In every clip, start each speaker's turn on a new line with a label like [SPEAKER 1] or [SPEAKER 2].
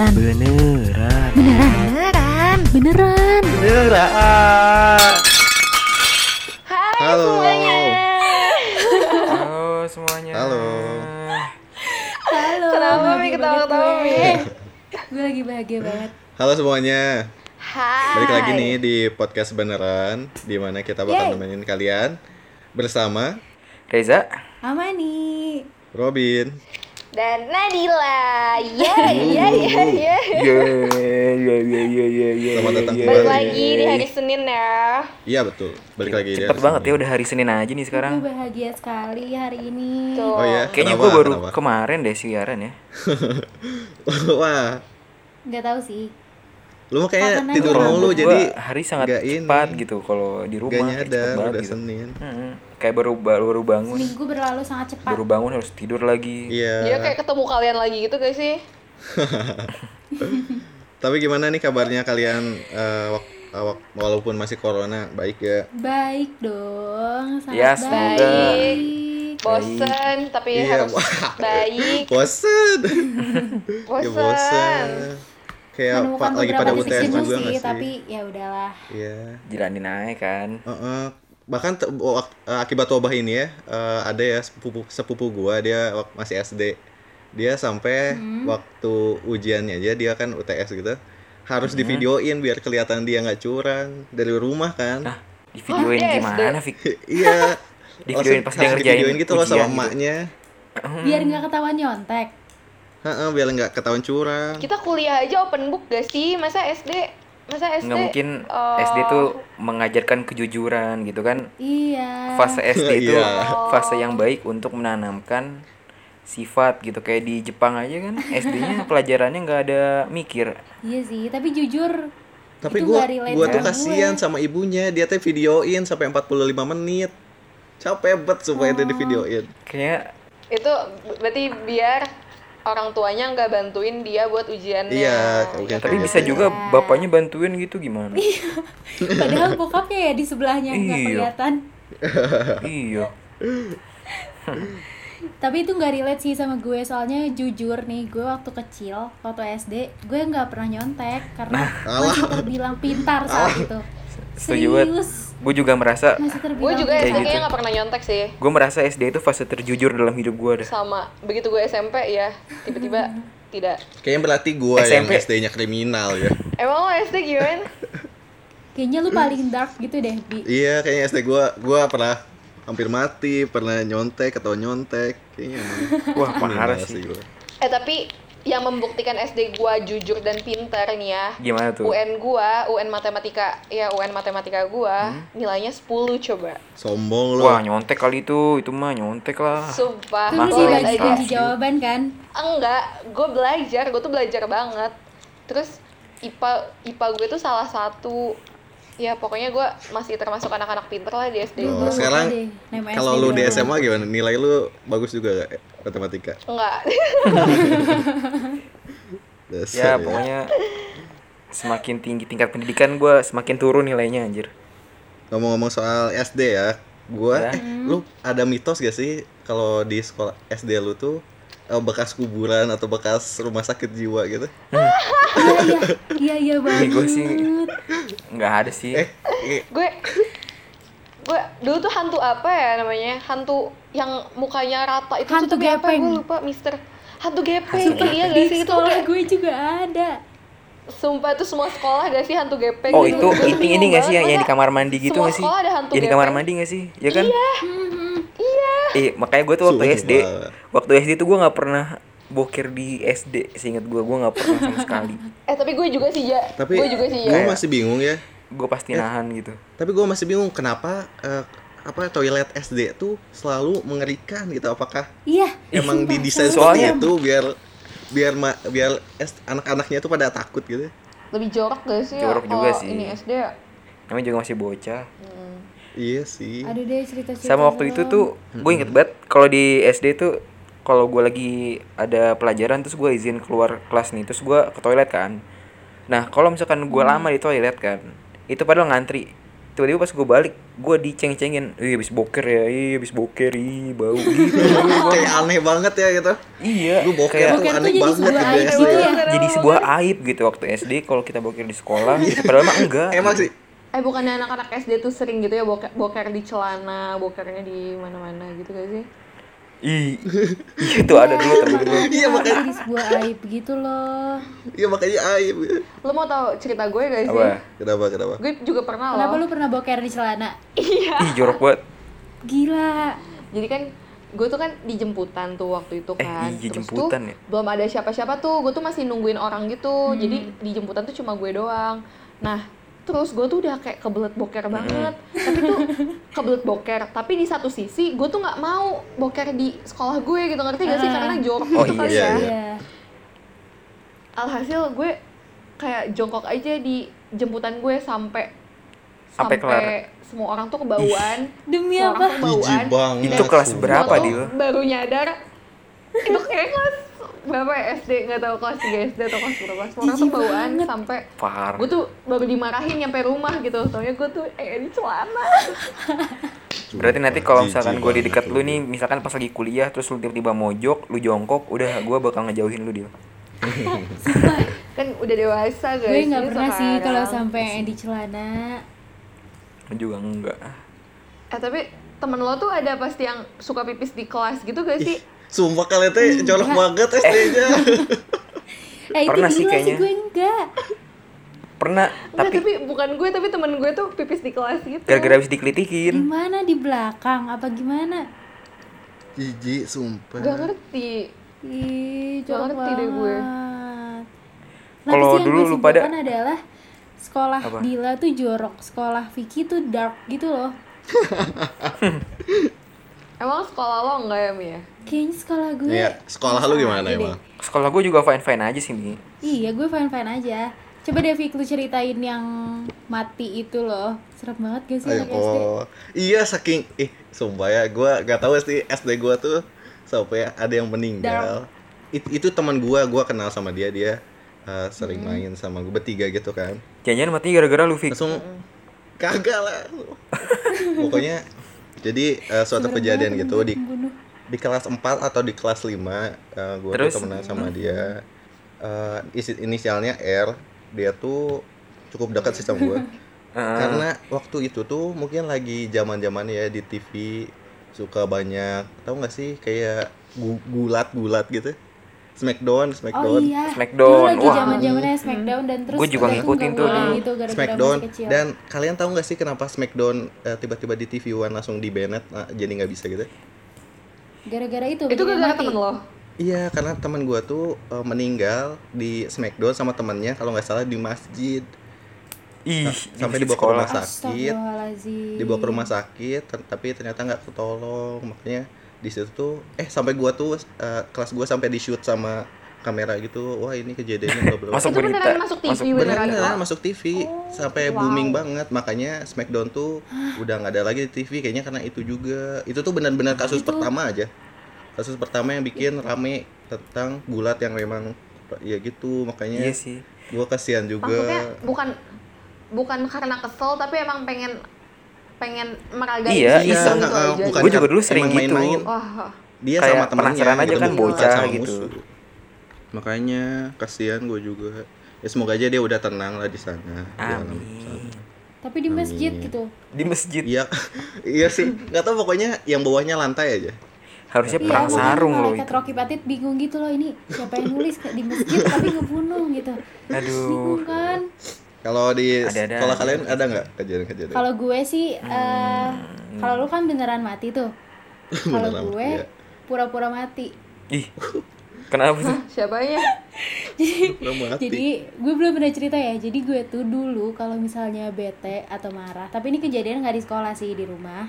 [SPEAKER 1] Beneran.
[SPEAKER 2] Beneran.
[SPEAKER 1] Beneran.
[SPEAKER 3] Beneran.
[SPEAKER 1] Beneran.
[SPEAKER 2] Beneran.
[SPEAKER 3] Hai
[SPEAKER 4] Halo.
[SPEAKER 3] semuanya.
[SPEAKER 2] Halo semuanya.
[SPEAKER 4] Halo.
[SPEAKER 1] Halo.
[SPEAKER 3] Kenapa Mi ketawa-ketawa Mi?
[SPEAKER 1] gue. Lagi bahagia banget.
[SPEAKER 4] Halo semuanya.
[SPEAKER 3] Hai.
[SPEAKER 4] Balik lagi nih di podcast beneran di mana kita bakal
[SPEAKER 1] Yeay.
[SPEAKER 4] nemenin kalian bersama
[SPEAKER 2] Reza.
[SPEAKER 1] Amani.
[SPEAKER 4] Robin.
[SPEAKER 3] Dan Nadila. Ya ya ya ya.
[SPEAKER 2] Ye ye ye ye ye.
[SPEAKER 4] Selamat datang
[SPEAKER 2] ye,
[SPEAKER 3] Balik
[SPEAKER 4] kembali.
[SPEAKER 3] lagi di hari Senin ya.
[SPEAKER 4] Iya betul. Balik lagi di
[SPEAKER 2] Cepet
[SPEAKER 4] hari
[SPEAKER 2] banget ya udah hari Senin aja nih
[SPEAKER 1] Gue
[SPEAKER 2] sekarang.
[SPEAKER 1] bahagia sekali hari ini.
[SPEAKER 3] Tuh.
[SPEAKER 4] Oh iya.
[SPEAKER 2] Kayaknya gue baru
[SPEAKER 4] Kenapa?
[SPEAKER 2] kemarin deh siaran ya.
[SPEAKER 4] Wah,
[SPEAKER 1] Gak tahu sih.
[SPEAKER 4] Lu mah
[SPEAKER 1] aja.
[SPEAKER 4] tidur mulu jadi
[SPEAKER 2] hari sangat
[SPEAKER 4] ini.
[SPEAKER 2] cepat gitu kalau di rumah
[SPEAKER 4] gak
[SPEAKER 2] kayak
[SPEAKER 4] nyadar
[SPEAKER 2] banget
[SPEAKER 4] udah
[SPEAKER 2] gitu.
[SPEAKER 4] Senin.
[SPEAKER 2] Mm-mm. Kayak baru baru, baru bangun.
[SPEAKER 1] Seminggu berlalu sangat cepat.
[SPEAKER 2] Baru bangun harus tidur lagi.
[SPEAKER 4] Iya.
[SPEAKER 3] Dia kayak ketemu kalian lagi gitu guys sih.
[SPEAKER 4] Tapi gimana nih kabarnya kalian eh, wak- eh, wak- walaupun masih corona baik ya?
[SPEAKER 1] Baik dong. Sangat
[SPEAKER 2] Ya, semoga.
[SPEAKER 1] baik.
[SPEAKER 3] Bosen tapi
[SPEAKER 4] Iya,
[SPEAKER 3] harus baik.
[SPEAKER 4] Bosen. ya
[SPEAKER 3] Bosen.
[SPEAKER 4] Kayak
[SPEAKER 1] Menemukan
[SPEAKER 4] pak lagi pada UTS juga
[SPEAKER 1] sih,
[SPEAKER 4] nggak sih?
[SPEAKER 1] tapi ya udahlah.
[SPEAKER 4] Iya.
[SPEAKER 2] Jalanin aja kan.
[SPEAKER 4] Heeh. bahkan te- wak- eh, akibat wabah ini ya eh, ada ya sepupu sepupu gua dia wak- masih SD dia sampai
[SPEAKER 1] Hmm.
[SPEAKER 4] waktu ujiannya aja dia kan UTS gitu harus divideoin biar kelihatan dia nggak curang dari rumah kan
[SPEAKER 2] Nah, di videoin
[SPEAKER 3] Oh,
[SPEAKER 2] gimana, Fik?
[SPEAKER 4] iya
[SPEAKER 2] Di
[SPEAKER 4] Langsung
[SPEAKER 2] videoin pas dia ngerjain
[SPEAKER 4] divideoin gitu loh sama
[SPEAKER 2] gitu.
[SPEAKER 4] emaknya
[SPEAKER 1] Biar nggak ketahuan nyontek.
[SPEAKER 4] Heeh, biar nggak ketahuan curang
[SPEAKER 3] Kita kuliah aja open book gak sih? Masa SD? Masa SD?
[SPEAKER 2] Nggak mungkin
[SPEAKER 3] eh,
[SPEAKER 2] SD tuh mengajarkan kejujuran gitu kan.
[SPEAKER 1] Iya.
[SPEAKER 2] Fase SD itu
[SPEAKER 4] Iya.
[SPEAKER 2] fase yang baik untuk menanamkan sifat gitu kayak di Jepang aja kan SD-nya pelajarannya nggak ada mikir.
[SPEAKER 1] Iya sih, tapi jujur
[SPEAKER 4] tapi
[SPEAKER 1] itu
[SPEAKER 4] gua gua tuh kasihan sama ibunya dia tuh videoin sampai 45 menit capek bet supaya
[SPEAKER 1] Oh.
[SPEAKER 4] dia divideoin
[SPEAKER 2] Kayak
[SPEAKER 3] itu berarti biar orang tuanya nggak bantuin dia buat ujiannya.
[SPEAKER 4] Iya, mungkin
[SPEAKER 2] tapi
[SPEAKER 4] kayak
[SPEAKER 2] bisa
[SPEAKER 4] gitu.
[SPEAKER 2] juga bapaknya bantuin gitu gimana?
[SPEAKER 1] Padahal bokapnya ya di sebelahnya nggak
[SPEAKER 2] Iya.
[SPEAKER 1] kelihatan.
[SPEAKER 2] iya.
[SPEAKER 1] Tapi itu nggak relate sih sama gue soalnya jujur nih gue waktu kecil waktu SD gue nggak pernah nyontek karena masih terbilang pintar saat itu.
[SPEAKER 2] Setuju banget. Gue juga merasa.
[SPEAKER 3] Gue juga
[SPEAKER 2] Kayak
[SPEAKER 3] SD
[SPEAKER 2] gitu.
[SPEAKER 3] kayaknya nggak pernah nyontek sih.
[SPEAKER 2] gue merasa SD itu fase terjujur dalam hidup gue dah.
[SPEAKER 3] Sama begitu gue SMP ya tiba-tiba tidak.
[SPEAKER 4] Kayaknya berarti gua yang
[SPEAKER 2] SMP.
[SPEAKER 4] SD-nya kriminal ya.
[SPEAKER 3] Emang lo SD gimana?
[SPEAKER 1] Kayaknya lu paling dark gitu deh bi.
[SPEAKER 4] iya, kayaknya SD gua gua pernah hampir mati, pernah nyontek atau nyontek. Kayaknya emang
[SPEAKER 2] Wah parah sih.
[SPEAKER 4] gua.
[SPEAKER 3] Eh tapi yang membuktikan SD gua jujur dan pintar nih ya.
[SPEAKER 2] Gimana tuh?
[SPEAKER 3] UN gua, UN matematika, ya UN matematika gua nilainya 10 coba.
[SPEAKER 4] Sombong lu.
[SPEAKER 2] Wah nyontek kali itu, itu mah nyontek lah.
[SPEAKER 3] Sumpah.
[SPEAKER 1] Itu
[SPEAKER 2] Masa
[SPEAKER 1] sih
[SPEAKER 3] Lihat
[SPEAKER 1] bagi
[SPEAKER 3] aja.
[SPEAKER 1] kunci jawaban kan.
[SPEAKER 3] Enggak, gue belajar, gue tuh belajar banget. Terus IPA IPA gue tuh salah satu ya pokoknya gue masih termasuk anak-anak pinter lah di SD
[SPEAKER 4] Oh, sekarang Kalau lu di. SMA gimana? Nilai lu bagus juga gak? Matematika.
[SPEAKER 3] Enggak.
[SPEAKER 4] Dasar
[SPEAKER 2] Ya pokoknya semakin tinggi tingkat pendidikan gue semakin turun nilainya anjir.
[SPEAKER 4] Ngomong-ngomong soal SD ya, gua
[SPEAKER 2] Ya.
[SPEAKER 4] eh, lu ada mitos gak sih kalau di sekolah SD lu tuh eh, bekas kuburan atau bekas rumah sakit jiwa gitu?
[SPEAKER 1] Ah, iya, iya iya banget.
[SPEAKER 2] gue sih nggak ada sih.
[SPEAKER 4] Eh, eh,
[SPEAKER 3] gue gue dulu tuh hantu apa ya namanya? Hantu yang mukanya rata itu
[SPEAKER 1] Hantu
[SPEAKER 3] tuh tapi apa?
[SPEAKER 1] gepeng.
[SPEAKER 3] Gue lupa, Mister. Hantu gepeng,
[SPEAKER 2] Hantu
[SPEAKER 3] iya
[SPEAKER 1] Di
[SPEAKER 3] gak sih? Itu
[SPEAKER 1] gue juga ada.
[SPEAKER 3] Sumpah tuh semua sekolah gak sih hantu gepeng
[SPEAKER 2] Oh
[SPEAKER 3] gitu?
[SPEAKER 2] itu
[SPEAKER 3] Gue
[SPEAKER 2] ini ini nggak sih yang, di kamar mandi gitu
[SPEAKER 3] semua
[SPEAKER 2] nggak sih?
[SPEAKER 3] sekolah ada hantu
[SPEAKER 2] Yang di kamar mandi nggak sih? Ya kan?
[SPEAKER 1] Mhm.
[SPEAKER 3] Iya.
[SPEAKER 2] Eh makanya gue tuh waktu
[SPEAKER 4] Sumpah.
[SPEAKER 2] SD, waktu SD tuh gue nggak pernah boker di SD. Seingat gue, gue nggak pernah sama sekali.
[SPEAKER 3] Eh tapi gue juga sih ya.
[SPEAKER 4] tapi
[SPEAKER 3] gue juga sih ya.
[SPEAKER 4] gua masih bingung ya.
[SPEAKER 2] Gue pasti nahan gitu.
[SPEAKER 4] Tapi gua masih bingung kenapa eh, apa toilet SD tuh selalu mengerikan gitu. Apakah
[SPEAKER 1] Iya.
[SPEAKER 4] emang
[SPEAKER 1] sumpah,
[SPEAKER 4] didesain
[SPEAKER 2] Soalnya-
[SPEAKER 4] itu biar biar ma- biar anak-anaknya tuh pada takut gitu?
[SPEAKER 3] Lebih jorok gak sih? ya
[SPEAKER 2] Jorok juga
[SPEAKER 3] kalau
[SPEAKER 2] sih.
[SPEAKER 3] Ini SD ya.
[SPEAKER 2] Namanya juga masih bocah.
[SPEAKER 4] Iya sih.
[SPEAKER 1] Ada deh cerita-cerita.
[SPEAKER 2] Sama waktu itu tuh gue inget banget kalau di SD tuh kalau gue lagi ada pelajaran terus gue izin keluar kelas nih terus gue ke toilet kan. Nah kalau misalkan gue lama di toilet kan itu padahal ngantri tiba-tiba pas gue balik gue diceng-cengin iya habis boker ya iya habis boker ih bau gitu
[SPEAKER 4] kayak aneh banget ya gitu
[SPEAKER 2] iya
[SPEAKER 4] lu boker
[SPEAKER 2] kayak
[SPEAKER 4] tuh
[SPEAKER 1] Boker
[SPEAKER 4] aneh banget
[SPEAKER 1] sebuah
[SPEAKER 4] gitu
[SPEAKER 1] aib
[SPEAKER 4] ya
[SPEAKER 1] gitu ya.
[SPEAKER 2] jadi sebuah aib gitu waktu SD kalau kita boker di sekolah gitu. padahal mah enggak
[SPEAKER 4] emang sih
[SPEAKER 3] Eh bukannya anak-anak SD tuh sering gitu ya boker, boker di celana, bokernya di mana-mana gitu gak sih?
[SPEAKER 2] Ih iya tuh ada dulu temen gue
[SPEAKER 4] iya makanya
[SPEAKER 1] jadi sebuah aib gitu loh
[SPEAKER 4] iya makanya aib
[SPEAKER 3] Lo mau tahu cerita gue gak sih?
[SPEAKER 2] apa
[SPEAKER 4] kenapa kenapa
[SPEAKER 3] Gue juga pernah
[SPEAKER 1] kenapa
[SPEAKER 3] loh.
[SPEAKER 1] lu pernah boker di celana
[SPEAKER 2] ih jorok banget
[SPEAKER 1] gila
[SPEAKER 3] Jadi kan gue tuh kan dijemputan tuh waktu itu
[SPEAKER 2] Eh,
[SPEAKER 3] kan.
[SPEAKER 2] iya,
[SPEAKER 3] Terus
[SPEAKER 2] jemputan
[SPEAKER 3] tuh
[SPEAKER 2] ya?
[SPEAKER 3] belum ada siapa-siapa tuh. Gue tuh masih nungguin orang gitu. Jadi dijemputan tuh cuma gue doang. Nah, terus gue tuh udah kayak kebelet boker banget. Tapi tuh kebelet boker. Tapi di satu sisi gue tuh nggak mau boker di sekolah gue gitu ngerti gak sih?
[SPEAKER 1] Ah.
[SPEAKER 3] Karena jorok
[SPEAKER 2] Oh,
[SPEAKER 3] gitu kali
[SPEAKER 4] iya,
[SPEAKER 3] ya.
[SPEAKER 4] iya.
[SPEAKER 1] iya
[SPEAKER 3] Alhasil gue kayak jongkok aja di jemputan gue sampai
[SPEAKER 2] Sampai kelar.
[SPEAKER 3] semua orang tuh kebauan.
[SPEAKER 1] demi
[SPEAKER 3] Semua
[SPEAKER 1] apa
[SPEAKER 3] orang tuh kebauan.
[SPEAKER 2] Itu kelas berapa, Dil?
[SPEAKER 3] baru nyadar itu kayak kelas berapa ya SD nggak tahu kelas 3 SD atau kelas berapa. Semua orang tuh
[SPEAKER 1] banget.
[SPEAKER 3] sampai
[SPEAKER 2] parah.
[SPEAKER 3] gue tuh baru dimarahin nyampe rumah gitu. Soalnya gue tuh eh di celana.
[SPEAKER 2] Berarti nanti kalau misalkan gue di dekat lu nih misalkan pas lagi kuliah terus lu tiba-tiba mojok lu jongkok udah gue bakal ngejauhin lu dia
[SPEAKER 3] kan udah dewasa guys.
[SPEAKER 1] Gue nggak
[SPEAKER 3] ini
[SPEAKER 1] pernah sih kalau sampai di celana.
[SPEAKER 2] Lu juga enggak
[SPEAKER 3] eh tapi temen lo tuh ada pasti yang suka pipis di kelas gitu gak sih
[SPEAKER 4] sumpah kalian teh colok banget SD-nya.
[SPEAKER 1] Eh itu
[SPEAKER 2] Pernah sih kayaknya.
[SPEAKER 1] gue enggak.
[SPEAKER 2] Pernah
[SPEAKER 3] Enggak,
[SPEAKER 2] tapi
[SPEAKER 3] tapi bukan gue tapi temen gue tuh pipis di kelas gitu.
[SPEAKER 2] gara-gara habis dikelitikin.
[SPEAKER 1] Gimana di belakang apa gimana?
[SPEAKER 4] Jijik sumpah.
[SPEAKER 3] Gak ngerti.
[SPEAKER 1] Ih, jorok
[SPEAKER 3] ngerti deh gue.
[SPEAKER 1] Nah,
[SPEAKER 2] Kalau dulu lu pada-
[SPEAKER 1] adalah sekolah
[SPEAKER 2] Apa?
[SPEAKER 1] Dila tuh jorok, sekolah Vicky tuh dark gitu loh.
[SPEAKER 3] emang sekolah lo enggak ya Mia
[SPEAKER 1] Kayaknya sekolah gue.
[SPEAKER 4] Iya, sekolah lu gimana
[SPEAKER 1] aja deh.
[SPEAKER 4] emang?
[SPEAKER 2] sekolah gue juga fine fine aja sih Mi
[SPEAKER 1] Iya, gue fine-fine aja. Coba deh Vicky lu ceritain yang mati itu loh. Serem banget gak sih
[SPEAKER 4] Ayo,
[SPEAKER 1] SD?
[SPEAKER 4] oh, iya saking ih sumpah ya gua gak tahu sih SD gua tuh sampai ada yang meninggal. It- itu teman gua, gua kenal sama dia, dia uh, sering main sama gua bertiga gitu kan.
[SPEAKER 2] jangan mati gara-gara lu Fik
[SPEAKER 4] Langsung kagak lah. Pokoknya jadi uh, suatu
[SPEAKER 1] Serem
[SPEAKER 4] kejadian gitu di di kelas 4 atau di kelas 5 uh, gue
[SPEAKER 2] Terus?
[SPEAKER 4] tuh temenan sama dia uh, isi- inisialnya R dia tuh cukup dekat sih sama gue
[SPEAKER 2] Heeh.
[SPEAKER 4] karena waktu itu tuh mungkin lagi zaman zaman ya di TV suka banyak tahu nggak sih kayak gu- gulat gulat gitu Smackdown
[SPEAKER 1] Oh
[SPEAKER 4] Smackdown
[SPEAKER 1] iya.
[SPEAKER 2] Smackdown,
[SPEAKER 1] Dulu lagi zaman-zamannya Smackdown dan terus
[SPEAKER 2] Gua juga ngikutin tuh dulu.
[SPEAKER 1] gitu
[SPEAKER 4] Smackdown
[SPEAKER 1] masih kecil.
[SPEAKER 4] dan kalian tahu nggak sih kenapa Smackdown uh, tiba-tiba di TV One langsung di banned nah, jadi nggak bisa gitu
[SPEAKER 1] gara-gara itu
[SPEAKER 3] itu gara-gara temen lo
[SPEAKER 4] Iya, karena teman gua tuh uh, meninggal di Smackdown sama temannya kalau nggak salah di masjid.
[SPEAKER 2] ih
[SPEAKER 4] sampai
[SPEAKER 2] di
[SPEAKER 4] dibawa ke rumah sakit. Dibawa ke rumah sakit, tapi ternyata nggak ketolong. Makanya di situ tuh eh sampai gua tuh uh, kelas gua sampai di shoot sama kamera gitu. Wah, ini kejadiannya bla bla. bla.
[SPEAKER 2] Masuk
[SPEAKER 3] itu
[SPEAKER 2] berita,
[SPEAKER 3] beneran masuk TV
[SPEAKER 2] masuk
[SPEAKER 3] beneran,
[SPEAKER 4] Beneran
[SPEAKER 3] Oh.
[SPEAKER 4] masuk TV sampai
[SPEAKER 3] wow.
[SPEAKER 4] booming banget. Makanya Smackdown tuh udah nggak ada lagi di TV kayaknya karena itu juga. Itu tuh benar-benar kasus
[SPEAKER 1] Itu-
[SPEAKER 4] pertama aja. Kasus pertama yang bikin rame tentang gulat yang memang ya gitu makanya
[SPEAKER 2] iya sih
[SPEAKER 4] gua kasihan juga
[SPEAKER 3] maksudnya bukan bukan karena kesel tapi emang pengen pengen meragai
[SPEAKER 2] Iya,
[SPEAKER 3] iseng
[SPEAKER 4] iya.
[SPEAKER 3] gitu aja
[SPEAKER 4] Bukan
[SPEAKER 2] Gua juga dulu sering
[SPEAKER 4] emang
[SPEAKER 2] gitu.
[SPEAKER 4] main-main.
[SPEAKER 3] wah
[SPEAKER 4] dia
[SPEAKER 2] Kayak
[SPEAKER 4] sama temennya
[SPEAKER 2] penasaran aja kan,
[SPEAKER 4] bukan
[SPEAKER 2] bocah
[SPEAKER 4] sama
[SPEAKER 2] gitu.
[SPEAKER 4] musuh. makanya kasihan gue juga ya semoga aja dia udah tenang lah di sana
[SPEAKER 2] amin
[SPEAKER 4] sana.
[SPEAKER 1] Tapi di masjid
[SPEAKER 4] Amin.
[SPEAKER 1] gitu.
[SPEAKER 2] di masjid
[SPEAKER 4] iya iya sih nggak tahu pokoknya yang bawahnya lantai aja
[SPEAKER 2] harusnya
[SPEAKER 1] Iya,
[SPEAKER 2] perang
[SPEAKER 1] makanya
[SPEAKER 2] sarung loh itu
[SPEAKER 1] Rocky Patit bingung gitu loh ini siapa yang nulis kayak di masjid tapi ngebunuh gitu.
[SPEAKER 2] aduh
[SPEAKER 1] Bingung kan?
[SPEAKER 4] Kalau di
[SPEAKER 2] Ada-ada
[SPEAKER 4] sekolah
[SPEAKER 2] aja.
[SPEAKER 4] kalian ada nggak kejadian-kejadian
[SPEAKER 1] Kalau gue sih eh kalau lu kan beneran mati tuh. Kalau gue
[SPEAKER 4] iya.
[SPEAKER 1] pura-pura mati.
[SPEAKER 2] ih kenapa sih
[SPEAKER 3] siapanya
[SPEAKER 4] Udah mati.
[SPEAKER 1] Jadi gue belum pernah cerita ya. Jadi gue tuh dulu kalau misalnya bete atau marah, tapi ini kejadian nggak di sekolah sih di rumah.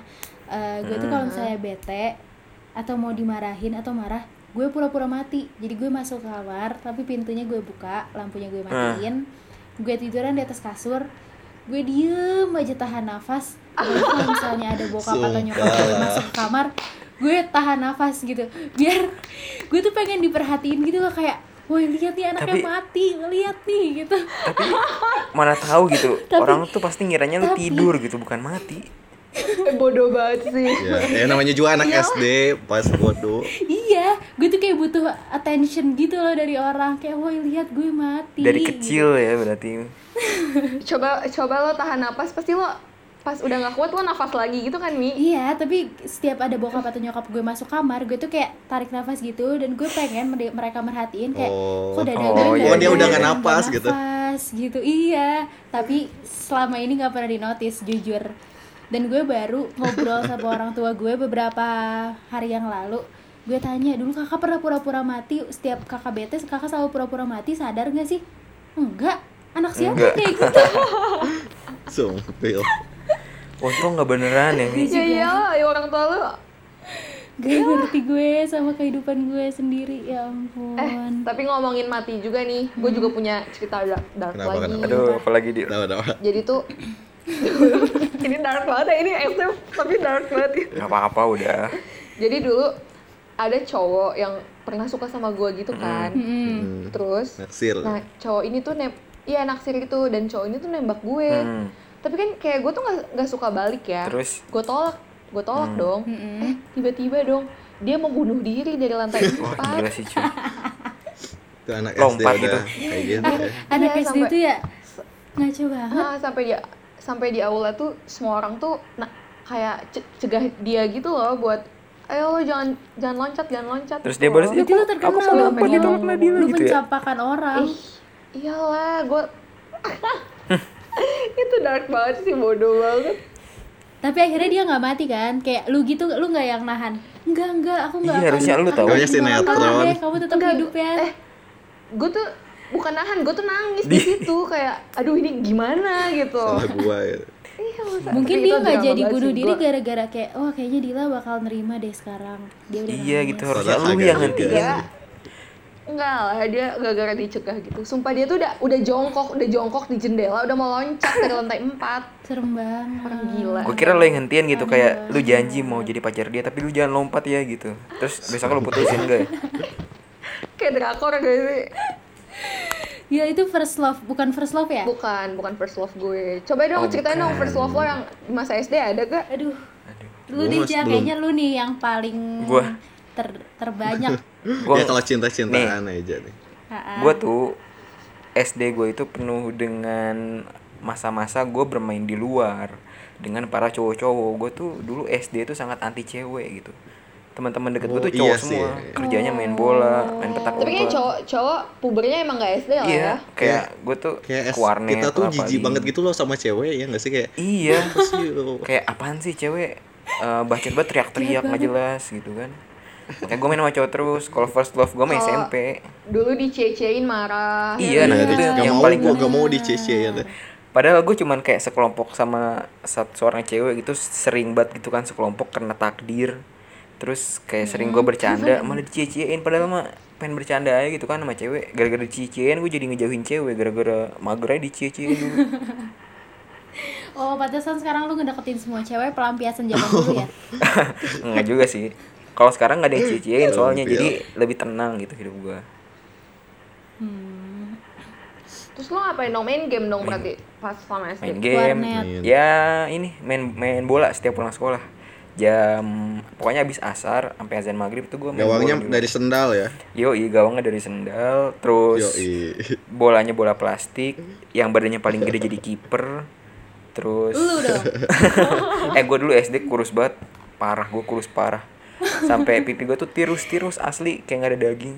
[SPEAKER 1] Eh, gue tuh kalau misalnya bete atau mau dimarahin atau marah, gue pura-pura mati. Jadi gue masuk kamar, tapi pintunya gue buka, lampunya gue matiin, gue tiduran di atas kasur, gue diem aja tahan nafas. Kalau misalnya ada bokap atau nyokap gue
[SPEAKER 4] Sumpah.
[SPEAKER 1] masuk ke kamar, gue tahan nafas gitu. Biar gue tuh pengen diperhatiin gitu loh kayak woi lihat nih anaknya
[SPEAKER 2] Tapi-
[SPEAKER 1] mati lihat nih gitu
[SPEAKER 2] tapi mana tahu gitu
[SPEAKER 1] Tapi-
[SPEAKER 2] orang tuh pasti ngiranya lu
[SPEAKER 1] tapi-
[SPEAKER 2] tidur gitu bukan mati
[SPEAKER 3] Eh, bodoh banget sih.
[SPEAKER 4] ya, ya namanya juga anak
[SPEAKER 1] Iya.
[SPEAKER 4] SD pas bodoh
[SPEAKER 1] iya kayak butuh attention gitu loh dari orang kayak woi lihat gue mati
[SPEAKER 2] dari
[SPEAKER 1] gitu.
[SPEAKER 2] kecil ya berarti
[SPEAKER 3] Coba coba lo tahan napas pasti lo pas udah nggak kuat lo nafas lagi gitu kan Mi?
[SPEAKER 1] Iya, tapi setiap ada bokap atau nyokap gue masuk kamar, gue tuh kayak tarik nafas gitu dan gue pengen mere- mereka merhatiin kayak
[SPEAKER 4] Oh.
[SPEAKER 1] kok dada
[SPEAKER 2] Oh,
[SPEAKER 1] gue
[SPEAKER 2] iya, iya, dia udah
[SPEAKER 1] ada,
[SPEAKER 2] nggak
[SPEAKER 4] napas gitu.
[SPEAKER 1] nafas gitu. Iya, tapi selama ini nggak pernah dinotis jujur. Dan gue baru ngobrol sama orang tua gue beberapa hari yang lalu. Gue tanya dulu kakak pernah pura-pura mati setiap kakak bete kakak selalu pura-pura mati sadar nggak sih? Enggak. Anak siapa
[SPEAKER 2] Enggak.
[SPEAKER 1] kayak gitu?
[SPEAKER 4] sumpil
[SPEAKER 2] untung nggak beneran ya Mi.
[SPEAKER 3] Ya iya, ya orang tua lo.
[SPEAKER 1] Gak ngerti gue sama kehidupan gue sendiri ya ampun.
[SPEAKER 3] Eh, tapi ngomongin mati juga nih, gue juga punya cerita dark, dark
[SPEAKER 4] Kenapa,
[SPEAKER 3] lagi.
[SPEAKER 4] kenapa?
[SPEAKER 2] aduh apalagi di
[SPEAKER 4] tahu tahu
[SPEAKER 3] Jadi tuh ini dark banget ya, ini SD tapi dark banget ya.
[SPEAKER 2] nggak apa-apa udah
[SPEAKER 3] Jadi dulu ada cowok yang pernah suka sama gue gitu kan.
[SPEAKER 1] Mm-mm.
[SPEAKER 3] Terus
[SPEAKER 4] naksir
[SPEAKER 3] Nah, cowok ini tuh nem iya naksir gitu dan cowok ini tuh nembak gue.
[SPEAKER 2] Hmm.
[SPEAKER 3] Tapi kan kayak gue tuh nggak nggak suka balik ya.
[SPEAKER 2] Terus?
[SPEAKER 3] gue tolak, gue tolak
[SPEAKER 2] Hmm.
[SPEAKER 3] dong.
[SPEAKER 1] Mm-mm.
[SPEAKER 3] Eh, tiba-tiba dong dia mau bunuh diri dari lantai
[SPEAKER 2] wah
[SPEAKER 3] empat.
[SPEAKER 2] gila sih cuy
[SPEAKER 4] itu anak
[SPEAKER 2] Lompat
[SPEAKER 4] SD
[SPEAKER 2] gitu.
[SPEAKER 4] kayak gitu ya.
[SPEAKER 1] Anak SD
[SPEAKER 3] sampai-
[SPEAKER 1] itu ya ngaco banget.
[SPEAKER 3] Nah, sampai dia sampai di aula tuh semua orang tuh nah, kayak ce- cegah dia gitu loh buat ayo lo jangan jangan loncat jangan loncat
[SPEAKER 2] Terus dia balas. "Ya,
[SPEAKER 1] lu terkenal
[SPEAKER 2] aku
[SPEAKER 1] dong,
[SPEAKER 2] kenapa
[SPEAKER 1] pengen
[SPEAKER 2] ditolak Nadila
[SPEAKER 1] lu
[SPEAKER 2] gitu ya?"
[SPEAKER 1] mencapakan orang.
[SPEAKER 3] Ih, iyalah gue itu dark banget sih bodoh banget
[SPEAKER 1] Tapi akhirnya dia nggak mati kan? Kayak lu gitu, lu nggak yang nahan. Enggak enggak, aku nggak.
[SPEAKER 2] Iya, harusnya lu
[SPEAKER 1] bunuh orang
[SPEAKER 4] sinetron.
[SPEAKER 1] deh, Kamu tetap
[SPEAKER 3] Enggak,
[SPEAKER 1] hidup ya.
[SPEAKER 3] eh gue tuh bukan nahan gue tuh nangis di situ kayak aduh ini gimana gitu
[SPEAKER 4] salah gua ya
[SPEAKER 1] Mungkin
[SPEAKER 3] tapi
[SPEAKER 1] dia nggak jadi bunuh diri gara-gara kayak, oh kayaknya Dila bakal nerima deh sekarang. Dia udah
[SPEAKER 2] iya gitu harusnya lu yang
[SPEAKER 4] juga.
[SPEAKER 2] ngentiin
[SPEAKER 3] Iya. Enggak lah, dia gara-gara dicegah gitu. Sumpah dia tuh udah udah jongkok, udah jongkok di jendela, udah mau loncat dari lantai 4.
[SPEAKER 1] Serem banget.
[SPEAKER 3] Orang gila.
[SPEAKER 2] gue kira lo yang hentian gitu kayak lu janji mau jadi pacar dia tapi lu jangan lompat ya gitu terus besok lu putusin gak ya?
[SPEAKER 3] Kayak drakor gak sih?
[SPEAKER 1] Ya itu first love, bukan first love ya?
[SPEAKER 3] Bukan, bukan first love gue. Coba dong
[SPEAKER 2] Oh,
[SPEAKER 3] ceritain dong first love lo yang masa SD ada gak?
[SPEAKER 1] Aduh,
[SPEAKER 2] aduh
[SPEAKER 1] lu
[SPEAKER 4] belum.
[SPEAKER 1] kayaknya lu nih yang paling
[SPEAKER 2] Gua.
[SPEAKER 1] ter terbanyak.
[SPEAKER 2] Gua-
[SPEAKER 4] ya kalau cinta-cintaan aja nih
[SPEAKER 2] gue tuh SD gue itu penuh dengan masa-masa gue bermain di luar dengan para cowok-cowok gue tuh dulu SD itu sangat anti cewek gitu teman-teman deket gue
[SPEAKER 4] Oh,
[SPEAKER 2] tuh cowok
[SPEAKER 4] iya sih.
[SPEAKER 2] semua. Kerjanya main bola main petak
[SPEAKER 3] Tapi kan
[SPEAKER 2] umpet.
[SPEAKER 3] cowok cowok pubernya emang gak SD lah
[SPEAKER 2] iya
[SPEAKER 3] ya.
[SPEAKER 2] kayak gue tuh
[SPEAKER 4] kayak
[SPEAKER 2] warnet
[SPEAKER 4] kita tuh
[SPEAKER 2] apa
[SPEAKER 4] jijik banget gitu loh sama cewek ya nggak sih? Kayak
[SPEAKER 2] iya.
[SPEAKER 4] Lo
[SPEAKER 2] kayak apaan sih cewek? Uh, bacot banget teriak-teriak nggak jelas gitu kan. Makanya gue main sama cowok terus. Kalau first love gue main SMP
[SPEAKER 3] Dulu dicecein marah.
[SPEAKER 2] Iya,
[SPEAKER 3] ya
[SPEAKER 2] nah, itu
[SPEAKER 4] gak
[SPEAKER 2] yang
[SPEAKER 4] mau
[SPEAKER 2] paling
[SPEAKER 4] gua
[SPEAKER 2] gua-
[SPEAKER 4] gak mau dicecein ya
[SPEAKER 2] Padahal gue cuman kayak sekelompok sama satu seorang cewek gitu sering banget gitu kan sekelompok karena takdir. Terus kayak sering gue bercanda malah dicecein padahal mah pengen bercanda aja gitu kan sama cewek. Gara-gara dicecein gue jadi ngejauhin cewek gara-gara mager aja dicecein dulu.
[SPEAKER 1] Oh, pantesan sekarang lu ngedeketin semua cewek pelampiasan zaman dulu ya.
[SPEAKER 2] Enggak juga sih. Kalau sekarang nggak ada yang cecein soalnya jadi lebih tenang gitu hidup gue.
[SPEAKER 1] Hmm.
[SPEAKER 3] Terus lo ngapain dong? Main game dong berarti pas sama SD.
[SPEAKER 2] Main game.
[SPEAKER 1] Warnet.
[SPEAKER 4] Main.
[SPEAKER 2] Ya ini main main bola setiap pulang sekolah. Jam pokoknya habis asar sampai azan maghrib tuh gue main
[SPEAKER 4] gawangnya dari sendal ya
[SPEAKER 2] Yo, gawangnya dari sendal, terus
[SPEAKER 4] Yoi.
[SPEAKER 2] bolanya bola plastik, yang badannya paling gede jadi kiper, terus
[SPEAKER 1] Lu dong.
[SPEAKER 2] eh gue dulu SD kurus banget, parah gue kurus parah, sampai pipi gue tuh tirus-tirus asli kayak nggak ada daging.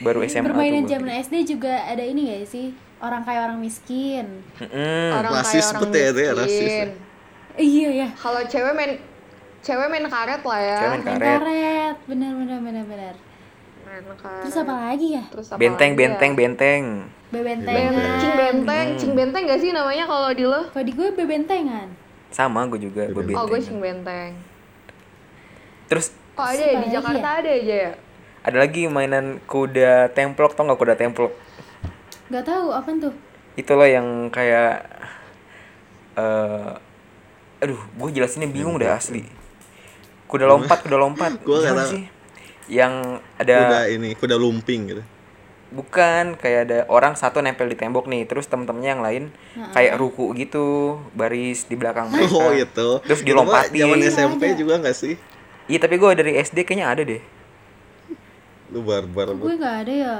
[SPEAKER 2] Baru SMA
[SPEAKER 1] Permainan zaman SD juga ada ini gak sih? Orang kaya orang miskin.
[SPEAKER 2] Mm-mm.
[SPEAKER 3] Orang
[SPEAKER 4] Rasis
[SPEAKER 3] kayak orang
[SPEAKER 4] bet ya, itu ya,
[SPEAKER 3] miskin.
[SPEAKER 4] rasis ya.
[SPEAKER 1] Iya ya.
[SPEAKER 3] Kalau cewek main cewek main karet lah ya.
[SPEAKER 2] Cewek main
[SPEAKER 1] Main
[SPEAKER 2] karet.
[SPEAKER 1] karet. Bener bener bener bener.
[SPEAKER 3] Main karet.
[SPEAKER 1] Terus apa lagi ya?
[SPEAKER 3] Terus apa
[SPEAKER 2] Benteng,
[SPEAKER 3] lagi
[SPEAKER 2] benteng,
[SPEAKER 3] ya?
[SPEAKER 2] benteng.
[SPEAKER 1] Bebentengan.
[SPEAKER 3] Ben- Cing benteng, cing benteng gak sih namanya kalau di lo?
[SPEAKER 1] Kalau di gue bebentengan.
[SPEAKER 2] Sama gue juga, gue
[SPEAKER 3] Oh gue
[SPEAKER 2] benteng.
[SPEAKER 3] cing benteng.
[SPEAKER 2] Terus
[SPEAKER 3] Oh ada ya di Jakarta
[SPEAKER 1] ya?
[SPEAKER 3] ada aja ya.
[SPEAKER 2] ada lagi mainan kuda templok, tau nggak kuda templok?
[SPEAKER 1] Gak tahu apa tuh.
[SPEAKER 2] itu loh yang kayak eh aduh gue jelasinnya bingung dah asli. Kuda lompat kuda lompat.
[SPEAKER 4] Tahu.
[SPEAKER 2] sih? Yang
[SPEAKER 4] kuda
[SPEAKER 2] ada
[SPEAKER 4] ini kuda lumping gitu.
[SPEAKER 2] Bukan kayak ada orang satu nempel di tembok nih terus temen-temennya yang lain kayak ruku gitu baris di belakang mereka.
[SPEAKER 4] oh itu
[SPEAKER 2] terus dilompatin
[SPEAKER 4] zaman
[SPEAKER 1] Iya,
[SPEAKER 4] SMP
[SPEAKER 1] ada.
[SPEAKER 4] juga nggak sih?
[SPEAKER 2] Iya tapi gue dari SD kayaknya ada deh.
[SPEAKER 4] Lu barbar
[SPEAKER 1] gue nggak ada ya?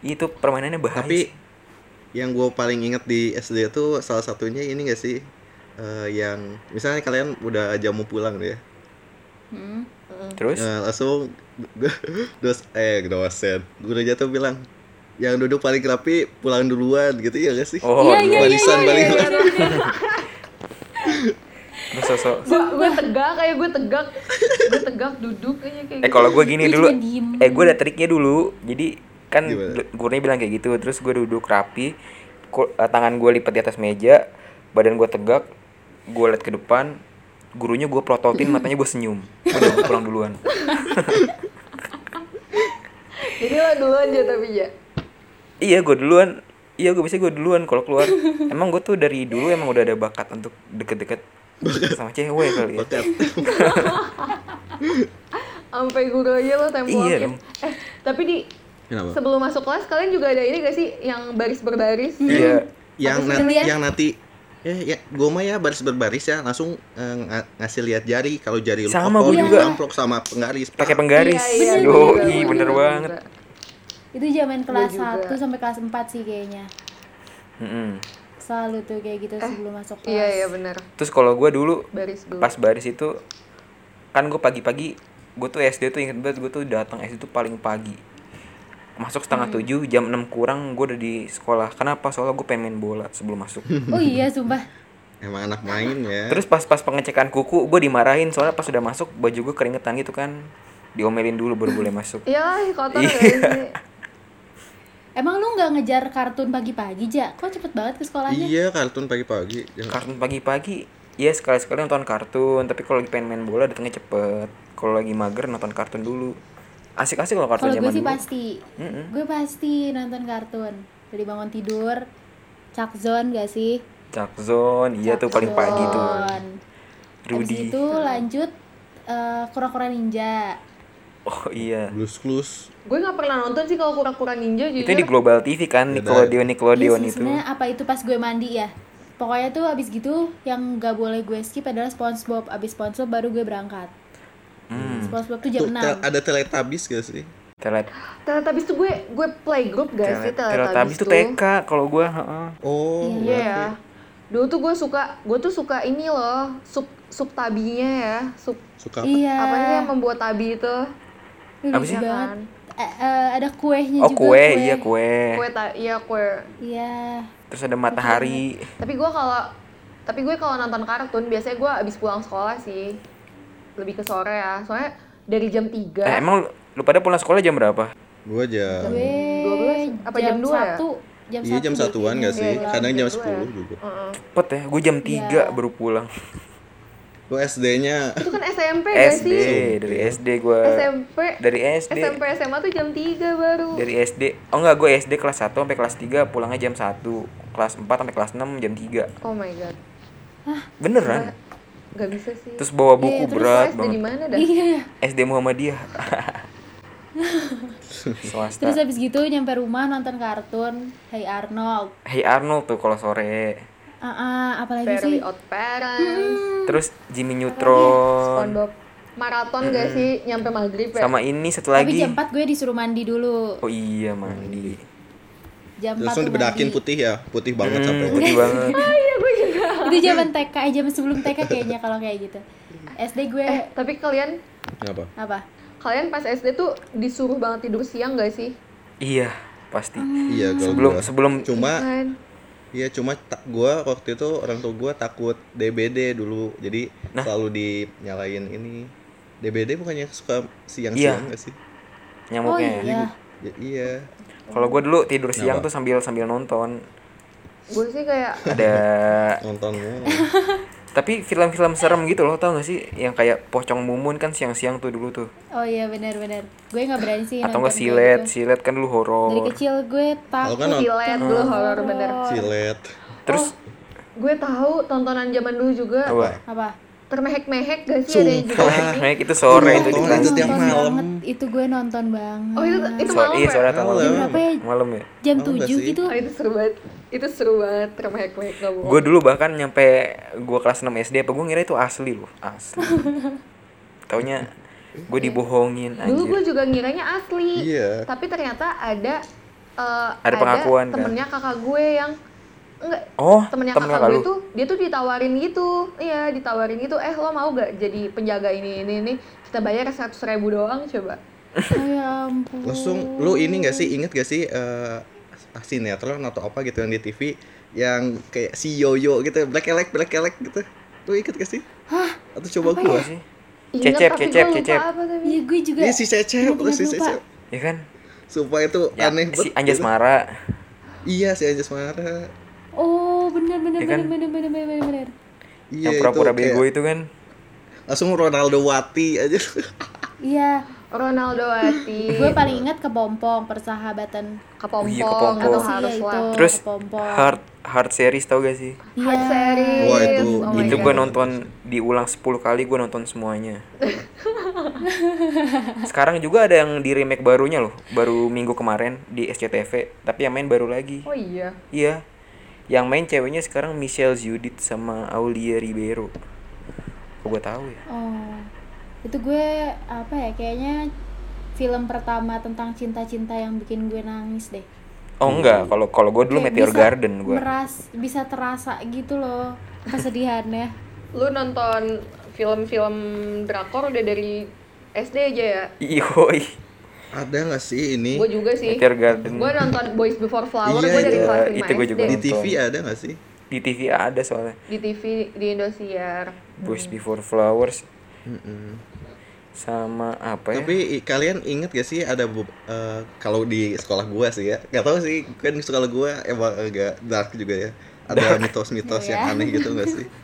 [SPEAKER 2] Itu permainannya bahaya
[SPEAKER 4] tapi yang gue paling inget di SD itu salah satunya ini gak sih Eh, yang misalnya kalian udah jam mau pulang deh ya.
[SPEAKER 1] Hmm.
[SPEAKER 2] terus?
[SPEAKER 4] Nah, langsung dos eh dosen. Gurunya tuh bilang yang duduk paling rapi pulang duluan gitu ya gak sih?
[SPEAKER 2] Oh
[SPEAKER 1] Iya, iya,
[SPEAKER 4] barisan
[SPEAKER 1] iya,
[SPEAKER 4] balik
[SPEAKER 1] iya,
[SPEAKER 2] terus sosok
[SPEAKER 3] gue gue tegak kayak gue tegak. Gue tegak duduk kayaknya kayak
[SPEAKER 2] eh
[SPEAKER 3] gitu.
[SPEAKER 2] kalau gue gini
[SPEAKER 1] Lu
[SPEAKER 2] dulu. eh gue ada triknya dulu. Jadi kan gurunya bilang kayak gitu. Terus gue duduk rapi. Eh, tangan gue lipat di atas meja. Badan gue tegak gue liat ke depan gurunya gue prototin matanya gue senyum. Udah gue pulang duluan.
[SPEAKER 3] Jadi lo duluan aja tapi ya
[SPEAKER 2] iya gue duluan. Iya gue bisa gue duluan kalau keluar. Emang gue tuh dari dulu emang udah ada bakat untuk deket-deket sama cewek kali ya.
[SPEAKER 4] Bakat.
[SPEAKER 3] sampai guru aja lo
[SPEAKER 2] Iya
[SPEAKER 3] tempokin
[SPEAKER 2] dong.
[SPEAKER 3] eh tapi di
[SPEAKER 4] Kenapa?
[SPEAKER 3] sebelum masuk kelas kalian juga ada ini gak sih yang baris berbaris?
[SPEAKER 2] Iya.
[SPEAKER 4] Yang nanti yang nanti ya, ya gue mah ya baris berbaris ya langsung eh, nga- ngasih lihat jari. Kalau jari lu
[SPEAKER 2] Sama
[SPEAKER 4] kotor
[SPEAKER 2] gua juga.
[SPEAKER 4] amplop sama penggaris
[SPEAKER 2] pakai penggaris.
[SPEAKER 3] Iya, iya,
[SPEAKER 2] yo
[SPEAKER 3] gua juga,
[SPEAKER 2] ih
[SPEAKER 3] gua
[SPEAKER 2] bener
[SPEAKER 3] juga,
[SPEAKER 2] banget.
[SPEAKER 3] gua juga.
[SPEAKER 1] itu zaman kelas
[SPEAKER 3] juga.
[SPEAKER 1] 1 sampai kelas 4 sih kayaknya.
[SPEAKER 2] Mm-mm.
[SPEAKER 1] selalu tuh kayak gitu sebelum masuk kelas.
[SPEAKER 3] iya iya benar
[SPEAKER 2] terus kalau gue dulu
[SPEAKER 3] baris dulu
[SPEAKER 2] pas baris itu kan gue pagi-pagi gue tuh SD tuh inget banget gue tuh datang SD tuh paling pagi masuk setengah
[SPEAKER 3] Hmm.
[SPEAKER 2] tujuh jam 6 kurang gue udah di sekolah. Kenapa? Soalnya gue pengen main bola sebelum masuk.
[SPEAKER 1] Oh iya sumpah.
[SPEAKER 4] Emang anak main ya.
[SPEAKER 2] Terus pas pas pengecekan kuku gue dimarahin. Soalnya pas udah masuk baju gue keringetan gitu kan. Diomelin dulu baru boleh masuk.
[SPEAKER 3] Iya kotor
[SPEAKER 2] Iya.
[SPEAKER 3] sih?
[SPEAKER 1] Emang lu nggak ngejar kartun pagi-pagi ja? Kok cepet banget ke sekolahnya?
[SPEAKER 4] Iya kartun pagi-pagi. Jangan-
[SPEAKER 2] kartun pagi-pagi? Ya sekali-sekali nonton kartun. Tapi kalau lagi pengen main bola datangnya cepet. Kalau lagi mager nonton kartun dulu asik-asik loh kartun
[SPEAKER 1] kalau gue sih
[SPEAKER 2] dulu
[SPEAKER 1] pasti.
[SPEAKER 2] Mm-mm.
[SPEAKER 1] gue pasti nonton kartun. Dari bangun tidur Chuck Zone gak sih?
[SPEAKER 2] Chuck Zone iya tuh paling pagi tuh.
[SPEAKER 1] Zone. Abis
[SPEAKER 2] Rudy
[SPEAKER 1] itu lanjut eh, kura-kura ninja.
[SPEAKER 2] Oh iya.
[SPEAKER 4] Blues Clues
[SPEAKER 3] gue nggak pernah nonton sih kalau kura-kura ninja
[SPEAKER 2] itu
[SPEAKER 3] jujur.
[SPEAKER 2] di Global TV kan
[SPEAKER 4] Beda.
[SPEAKER 2] Nickelodeon Nickelodeon
[SPEAKER 1] Iya sih,
[SPEAKER 2] itu
[SPEAKER 1] sebenarnya apa itu pas gue mandi ya. Pokoknya tuh abis gitu yang gak boleh gue skip adalah SpongeBob. Abis SpongeBob baru gue berangkat
[SPEAKER 2] hmm.
[SPEAKER 1] SpongeBob tuh jam
[SPEAKER 4] Tuh,
[SPEAKER 1] 6
[SPEAKER 4] tel- ada Teletubbies gak sih
[SPEAKER 2] Telet
[SPEAKER 3] Teletubbies tuh gue gue playgroup gak sih
[SPEAKER 2] Telet-
[SPEAKER 3] Teletubbies
[SPEAKER 2] Teletubbies tuh TK kalau gua heeh.
[SPEAKER 4] oh
[SPEAKER 3] Iya
[SPEAKER 4] berarti.
[SPEAKER 3] ya. Dulu tuh gue suka, gue tuh suka ini loh, sup sup tabinya ya, sup
[SPEAKER 4] suka apa
[SPEAKER 1] iya
[SPEAKER 3] apa sih yang membuat tabi itu?
[SPEAKER 2] Apa sih?
[SPEAKER 1] banget. Eh, eh, ada kuehnya
[SPEAKER 2] oh
[SPEAKER 1] juga
[SPEAKER 2] kue iya kue
[SPEAKER 3] Kue ta, iya kue.
[SPEAKER 1] iya
[SPEAKER 2] terus ada matahari
[SPEAKER 3] Tapi gue kalau tapi gue kalau nonton kartun biasanya gue abis pulang sekolah sih, lebih ke sore ya. Soalnya dari jam 3
[SPEAKER 2] eh, emang lu, pada pulang sekolah jam berapa
[SPEAKER 4] gua jam
[SPEAKER 1] gue
[SPEAKER 3] 12 apa jam dua ya?
[SPEAKER 1] satu jam
[SPEAKER 4] iya jam
[SPEAKER 1] satu
[SPEAKER 4] satuan gak sih
[SPEAKER 3] Iya,
[SPEAKER 4] kadang jam
[SPEAKER 3] dua ya.
[SPEAKER 4] 10 juga
[SPEAKER 3] Heeh.
[SPEAKER 2] cepet ya gue jam 3
[SPEAKER 1] Iya.
[SPEAKER 2] baru pulang
[SPEAKER 4] gua SD-nya
[SPEAKER 3] Itu kan SMP gak
[SPEAKER 2] SD
[SPEAKER 3] sih?
[SPEAKER 2] dari SD gua
[SPEAKER 3] SMP
[SPEAKER 2] dari SD
[SPEAKER 3] SMP SMA tuh jam 3 baru.
[SPEAKER 2] dari SD oh enggak gue SD kelas 1 sampai kelas 3 pulangnya jam 1 kelas 4 sampai kelas 6 jam 3
[SPEAKER 3] Oh my god.
[SPEAKER 2] beneran
[SPEAKER 3] Gak bisa sih.
[SPEAKER 2] terus bawa buku
[SPEAKER 1] Iya, terus
[SPEAKER 2] berat
[SPEAKER 3] SD di
[SPEAKER 2] banget.
[SPEAKER 3] mana dah?
[SPEAKER 1] iya.
[SPEAKER 2] SD Muhammadiyah. Swasta.
[SPEAKER 1] Terus habis gitu nyampe rumah nonton kartun Hey Arnold.
[SPEAKER 2] Hey Arnold tuh kalau sore.
[SPEAKER 1] Ah ah, apalagi sih?
[SPEAKER 3] Odd Parents,
[SPEAKER 2] terus Jimmy Neutron.
[SPEAKER 3] SpongeBob. Maraton gak sih? Nyampe maghrib ya?
[SPEAKER 2] sama ini satu
[SPEAKER 1] tapi
[SPEAKER 2] lagi.
[SPEAKER 1] jam 4 gue disuruh mandi dulu.
[SPEAKER 2] Oh iya mandi
[SPEAKER 1] jam 4
[SPEAKER 4] langsung dibedakin putih ya putih banget
[SPEAKER 2] Hmm,
[SPEAKER 4] sampai
[SPEAKER 2] putih banget
[SPEAKER 1] itu zaman TK eh zaman sebelum TK kayaknya kalau kayak gitu SD gue
[SPEAKER 3] Eh, tapi kalian
[SPEAKER 4] apa
[SPEAKER 1] apa
[SPEAKER 3] kalian pas SD tuh disuruh banget tidur siang gak sih?
[SPEAKER 2] iya pasti
[SPEAKER 4] iya kalau
[SPEAKER 2] sebelum
[SPEAKER 4] gua.
[SPEAKER 2] sebelum
[SPEAKER 4] cuma
[SPEAKER 3] Kan?
[SPEAKER 4] Iya cuma gua waktu itu orang tua gua takut DBD dulu jadi
[SPEAKER 2] Nah.
[SPEAKER 4] selalu dinyalain ini DBD bukannya suka siang-siang
[SPEAKER 2] Iya.
[SPEAKER 4] nggak sih?
[SPEAKER 1] oh
[SPEAKER 2] nyamuknya
[SPEAKER 1] iya
[SPEAKER 4] Ya, iya.
[SPEAKER 2] Kalau gue dulu tidur siang
[SPEAKER 4] Kenapa?
[SPEAKER 2] tuh sambil sambil nonton.
[SPEAKER 3] Gue sih kayak
[SPEAKER 2] ada
[SPEAKER 4] Nonton mulu.
[SPEAKER 2] tapi film-film serem gitu loh tau gak sih? Yang kayak pocong mumun kan siang-siang tuh dulu tuh.
[SPEAKER 1] Oh iya benar-benar gue nggak berani sih
[SPEAKER 2] atau
[SPEAKER 1] kayak
[SPEAKER 2] silet?
[SPEAKER 1] gitu.
[SPEAKER 2] silet kan dulu
[SPEAKER 1] dari
[SPEAKER 2] horor
[SPEAKER 1] kecil gue
[SPEAKER 4] Kalau
[SPEAKER 1] takut.
[SPEAKER 4] kan
[SPEAKER 3] silet dulu horor bener.
[SPEAKER 4] silet.
[SPEAKER 2] terus?
[SPEAKER 3] Gue tahu tontonan zaman dulu juga.
[SPEAKER 2] Apa?
[SPEAKER 1] Apa
[SPEAKER 3] termehek-mehek gak sih ada yang juga
[SPEAKER 4] Sumpah.
[SPEAKER 3] ini?
[SPEAKER 2] Naik itu sore itu di
[SPEAKER 4] Nonton
[SPEAKER 2] kelas.
[SPEAKER 4] itu tiap malam.
[SPEAKER 1] banget itu gue nonton banget
[SPEAKER 3] Oh itu itu
[SPEAKER 2] So-
[SPEAKER 3] malam
[SPEAKER 2] iya
[SPEAKER 3] ya?
[SPEAKER 2] sore atau malam.
[SPEAKER 1] berapa ya
[SPEAKER 2] Malam ya.
[SPEAKER 1] jam
[SPEAKER 4] Malam nggak
[SPEAKER 1] 7
[SPEAKER 4] sih?
[SPEAKER 1] gitu
[SPEAKER 3] Oh, itu seru banget. Itu seru banget termehek-mehek gak bohong.
[SPEAKER 2] Gue dulu bahkan nyampe gue kelas 6 SD apa gue ngira itu asli loh, asli. Taunya gue dibohongin
[SPEAKER 3] Dulu gue juga ngiranya asli.
[SPEAKER 4] Iya.
[SPEAKER 3] Tapi ternyata ada eh,
[SPEAKER 2] Ada pengakuan, kan?
[SPEAKER 3] temennya kakak gue yang enggak
[SPEAKER 2] Oh,
[SPEAKER 3] temennya
[SPEAKER 2] temen
[SPEAKER 3] kakak
[SPEAKER 2] kakak
[SPEAKER 3] gue tuh dia tuh ditawarin gitu iya ditawarin gitu eh lo mau gak jadi penjaga ini ini ini kita bayar seratus ribu doang coba
[SPEAKER 1] ya ampun
[SPEAKER 4] Langsung lu ini gak sih inget gak sih eh sinetron atau apa gitu yang di TV yang kayak si Yoyo gitu black elek black elek gitu lu inget gak sih Hah? atau coba gua
[SPEAKER 2] Apa sih?
[SPEAKER 3] Ingat,
[SPEAKER 2] Cecep, cecep, cecep.
[SPEAKER 1] iya gue juga
[SPEAKER 4] Ini si Cecep, lu si. Cecep.
[SPEAKER 2] Ya kan?
[SPEAKER 4] Sumpah itu
[SPEAKER 2] Ya,
[SPEAKER 4] aneh
[SPEAKER 2] si
[SPEAKER 4] banget.
[SPEAKER 2] Anjas
[SPEAKER 4] gitu.
[SPEAKER 2] Mara.
[SPEAKER 4] Iya si Anjas Mara.
[SPEAKER 1] Oh bener bener
[SPEAKER 2] Iya kan?
[SPEAKER 1] bener bener bener bener bener
[SPEAKER 4] Iya
[SPEAKER 2] yang pura-pura
[SPEAKER 4] itu kayak
[SPEAKER 2] bego itu kan.
[SPEAKER 4] Langsung Ronaldo Wati aja.
[SPEAKER 1] iya
[SPEAKER 3] Ronaldo Wati
[SPEAKER 1] gue paling ingat kepompong persahabatan
[SPEAKER 3] kepompong
[SPEAKER 2] Iya, kepompong.
[SPEAKER 3] itu
[SPEAKER 1] Apa sih ya
[SPEAKER 3] harus
[SPEAKER 1] itu?
[SPEAKER 3] lah
[SPEAKER 2] Terus
[SPEAKER 1] kepompong.
[SPEAKER 2] hard hard series tau gak sih?
[SPEAKER 3] hard
[SPEAKER 1] Iya.
[SPEAKER 3] series
[SPEAKER 4] Wah, itu-
[SPEAKER 3] oh
[SPEAKER 2] itu
[SPEAKER 3] God.
[SPEAKER 2] gue nonton diulang 10 kali gue nonton semuanya. Sekarang juga ada yang di remake barunya loh, baru minggu kemarin di SCTV, tapi yang main baru lagi.
[SPEAKER 3] oh iya
[SPEAKER 2] Iya. Yang main ceweknya sekarang Michelle Judith sama Aulia Ribeiro. Kok gue tahu ya?
[SPEAKER 1] oh itu gue apa ya kayaknya film pertama tentang cinta-cinta yang bikin gue nangis deh
[SPEAKER 2] Oh enggak, kalau kalau gue dulu
[SPEAKER 1] Kayak
[SPEAKER 2] Meteor
[SPEAKER 1] bisa
[SPEAKER 2] Garden gue.
[SPEAKER 1] meras bisa terasa gitu loh kesedihannya
[SPEAKER 3] lu nonton film-film drakor udah dari SD aja ya
[SPEAKER 2] Iyoi.
[SPEAKER 4] Ada gak sih ini?
[SPEAKER 3] gue juga sih
[SPEAKER 2] Meteor Garden.
[SPEAKER 3] gue nonton Boys Before Flower
[SPEAKER 4] Iya,
[SPEAKER 3] gue dari
[SPEAKER 4] itu-
[SPEAKER 3] kelas 5
[SPEAKER 2] itu gue juga
[SPEAKER 4] Di
[SPEAKER 2] nonton.
[SPEAKER 4] TV ada gak sih?
[SPEAKER 2] Di TV ada soalnya.
[SPEAKER 3] di TV di Indosiar
[SPEAKER 2] Boys Before Flowers
[SPEAKER 4] Mm-mm.
[SPEAKER 2] sama apa ya?
[SPEAKER 4] Tapi i- kalian inget gak sih ada bu- eh, kalau di sekolah gua sih ya? Gak tahu sih, kan di sekolah gua emang agak dark juga ya. Ada mitos-mitos yang
[SPEAKER 1] Iya.
[SPEAKER 4] aneh gitu gak sih?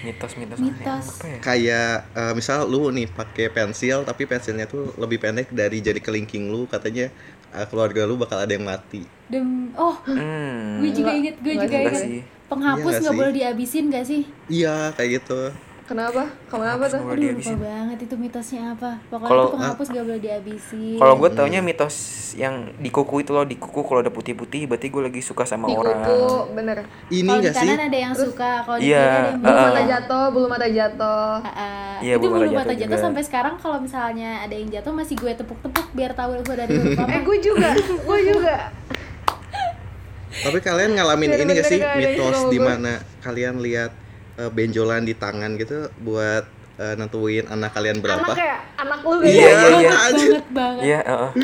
[SPEAKER 2] Mitos-mitos
[SPEAKER 1] Mitos.
[SPEAKER 2] apa ya?
[SPEAKER 4] Kayak eh, misal lu nih pakai pensil tapi pensilnya tuh lebih pendek dari jari kelingking lu katanya eh, keluarga lu bakal ada yang mati.
[SPEAKER 1] dem oh
[SPEAKER 2] Hmm.
[SPEAKER 1] gue juga inget gue juga inget
[SPEAKER 2] sih.
[SPEAKER 1] penghapus
[SPEAKER 4] Iya nggak sih?
[SPEAKER 1] boleh dihabisin gak sih
[SPEAKER 4] Iya kayak gitu.
[SPEAKER 3] Kenapa? Kenapa tuh?
[SPEAKER 1] Aduh
[SPEAKER 2] dihabisin.
[SPEAKER 1] lupa banget itu mitosnya apa. Pokoknya
[SPEAKER 2] Kalau-
[SPEAKER 1] itu penghapus gak boleh dihabisin.
[SPEAKER 2] Kalau gue taunya mitos yang di kuku itu loh, di kuku kalau ada putih-putih berarti gue lagi suka sama
[SPEAKER 3] di
[SPEAKER 2] orang.
[SPEAKER 3] kuku bener.
[SPEAKER 4] Ini
[SPEAKER 1] kalau di
[SPEAKER 4] gak sih?
[SPEAKER 1] kanan ada yang suka kalau di
[SPEAKER 2] Iya,
[SPEAKER 1] kiri ada yang
[SPEAKER 3] bulu
[SPEAKER 2] Ah.
[SPEAKER 3] mata
[SPEAKER 1] belum
[SPEAKER 3] jatuh bulu mata jatuh.
[SPEAKER 1] Ah, ah.
[SPEAKER 2] Iya,
[SPEAKER 1] itu
[SPEAKER 2] bulu
[SPEAKER 1] bulu
[SPEAKER 2] mata jatuh
[SPEAKER 1] sampai sekarang kalau misalnya ada yang jatuh masih gue tepuk-tepuk biar tahu gue dari huruf apa
[SPEAKER 3] eh gue juga. Gue juga.
[SPEAKER 4] Tapi kalian ngalamin ini gak sih mitos di mana kalian lihat eh, benjolan di tangan gitu buat eh, nentuin anak kalian berapa?
[SPEAKER 3] anak ya anak lu
[SPEAKER 2] Iya,
[SPEAKER 3] gitu
[SPEAKER 2] iya, iya.
[SPEAKER 1] banget banget
[SPEAKER 2] Iya, heeh.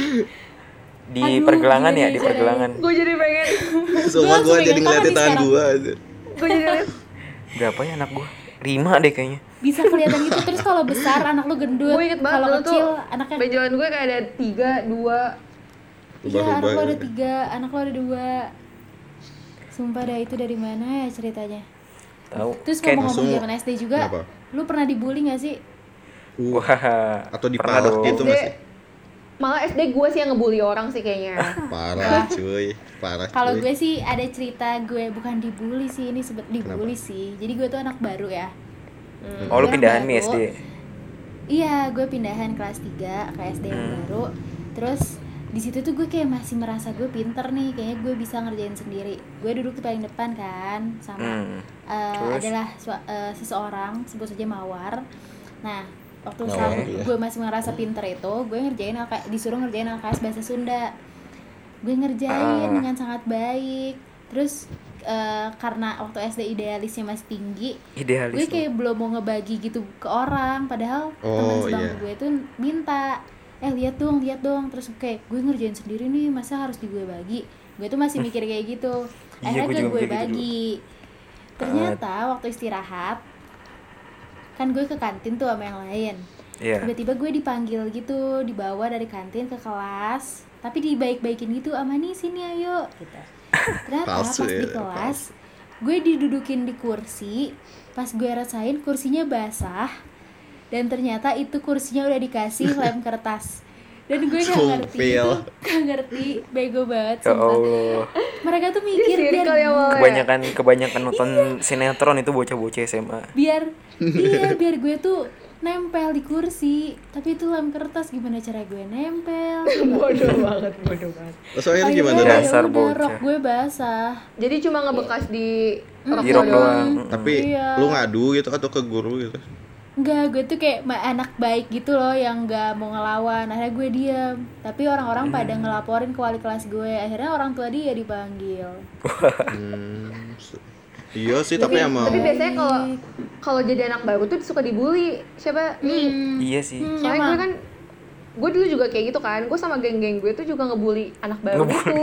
[SPEAKER 2] Di
[SPEAKER 1] Aduh,
[SPEAKER 2] pergelangan ya, di pergelangan.
[SPEAKER 3] gue jadi pengen
[SPEAKER 4] Semua gua jadi ngeliatin
[SPEAKER 1] tangan
[SPEAKER 4] gua aja.
[SPEAKER 3] gue jadi pengen
[SPEAKER 2] Berapa ya anak gue? Lima deh kayaknya.
[SPEAKER 1] bisa kelihatan gitu terus kalau besar anak lu gendut
[SPEAKER 3] gue inget banget
[SPEAKER 1] kalau kecil
[SPEAKER 3] tuh
[SPEAKER 1] anaknya
[SPEAKER 3] benjolan gue kayak ada tiga dua
[SPEAKER 1] iya anak lu ada tiga anak lu ada dua sumpah dah itu dari mana ya ceritanya
[SPEAKER 2] Tahu.
[SPEAKER 1] terus
[SPEAKER 2] Kayak
[SPEAKER 4] langsung-
[SPEAKER 1] zaman SD juga
[SPEAKER 4] Kenapa?
[SPEAKER 1] lu pernah dibully gak sih
[SPEAKER 4] Uh,
[SPEAKER 2] Wah.
[SPEAKER 4] atau di
[SPEAKER 2] pernah
[SPEAKER 4] gitu
[SPEAKER 3] SD
[SPEAKER 4] masih.
[SPEAKER 3] malah SD gue sih yang ngebully orang sih kayaknya
[SPEAKER 4] Parah cuy, parah
[SPEAKER 1] kalau gue sih ada cerita gue bukan dibully sih ini sebet dibully sih jadi gue tuh anak baru ya
[SPEAKER 2] Oh, lu pindahan nih. SD.
[SPEAKER 1] Iya, gue pindahan kelas 3 ke SD yang
[SPEAKER 2] Hmm.
[SPEAKER 1] baru. Terus di situ tuh gue kayak masih merasa gue pinter nih, kayaknya gue bisa ngerjain sendiri. Gue duduk di paling depan kan, sama
[SPEAKER 2] Hmm. Terus?
[SPEAKER 1] adalah eh, seseorang sebut saja Mawar. Nah, waktu
[SPEAKER 4] Mawar,
[SPEAKER 1] saat
[SPEAKER 4] iya.
[SPEAKER 1] gue masih merasa pinter itu, gue ngerjain LK, disuruh ngerjain LKS bahasa Sunda. Gue ngerjain
[SPEAKER 2] Ah.
[SPEAKER 1] dengan sangat baik. Terus eh, karena waktu SD idealisnya masih tinggi,
[SPEAKER 2] Idealis.
[SPEAKER 1] gue kayak belum mau ngebagi gitu ke orang padahal
[SPEAKER 4] Oh,
[SPEAKER 1] teman sebangku
[SPEAKER 4] iya.
[SPEAKER 1] gue tuh minta eh lihat dong lihat dong. Terus kayak gue ngerjain sendiri nih masa harus di gue bagi? Gue tuh masih mikir kayak gitu.
[SPEAKER 2] Iya,
[SPEAKER 1] akhirnya
[SPEAKER 2] gue juga
[SPEAKER 1] gue
[SPEAKER 2] mikir gitu.
[SPEAKER 1] bagi. Ternyata waktu istirahat kan gue ke kantin tuh sama yang lain.
[SPEAKER 2] Iya.
[SPEAKER 1] tiba-tiba gue dipanggil gitu dibawa dari kantin ke kelas tapi dibaik-baikin gitu ama nih sini ayo. Gitu. Ternyata
[SPEAKER 4] Palsu
[SPEAKER 1] pas
[SPEAKER 4] ya,
[SPEAKER 1] di kelas gue didudukin di kursi pas gue rasain kursinya basah dan ternyata itu kursinya udah dikasih lem kertas dan gue nggak ngerti
[SPEAKER 4] Sumpil.
[SPEAKER 1] itu nggak ngerti bego banget
[SPEAKER 2] Ya. Allah.
[SPEAKER 1] mereka tuh mikir biar
[SPEAKER 3] ya Mal ya?
[SPEAKER 2] Kebanyakan kebanyakan nonton sinetron itu bocah-bocah SMA.
[SPEAKER 1] biar iya biar gue tuh nempel di kursi tapi itu lem kertas gimana cara gue nempel
[SPEAKER 3] bodoh banget bodoh banget
[SPEAKER 4] Terus akhirnya gimana
[SPEAKER 1] ya?
[SPEAKER 2] Dasar
[SPEAKER 1] udah,
[SPEAKER 2] bocah.
[SPEAKER 1] rok gue basah
[SPEAKER 3] jadi cuma ngebekas di rok
[SPEAKER 2] Di rok
[SPEAKER 3] doang
[SPEAKER 2] doang.
[SPEAKER 4] Tapi
[SPEAKER 1] Iya.
[SPEAKER 4] lu ngadu gitu atau ke guru gitu?
[SPEAKER 1] Enggak, gue tuh kayak anak baik gitu loh yang nggak mau ngelawan. Akhirnya gue diam. Tapi orang-orang pada ngelaporin ke wali kelas gue. Akhirnya orang tua dia dipanggil.
[SPEAKER 4] Hmm, iya sih tapi emang
[SPEAKER 3] tapi biasanya kalau kalau jadi anak baru tuh suka dibully siapa nih
[SPEAKER 2] Iya sih.
[SPEAKER 1] Hmm,
[SPEAKER 3] soalnya
[SPEAKER 1] emang.
[SPEAKER 3] gue kan gue dulu juga kayak gitu kan gue sama geng-geng gue tuh juga ngebully anak baru
[SPEAKER 2] Ngebully.
[SPEAKER 3] gitu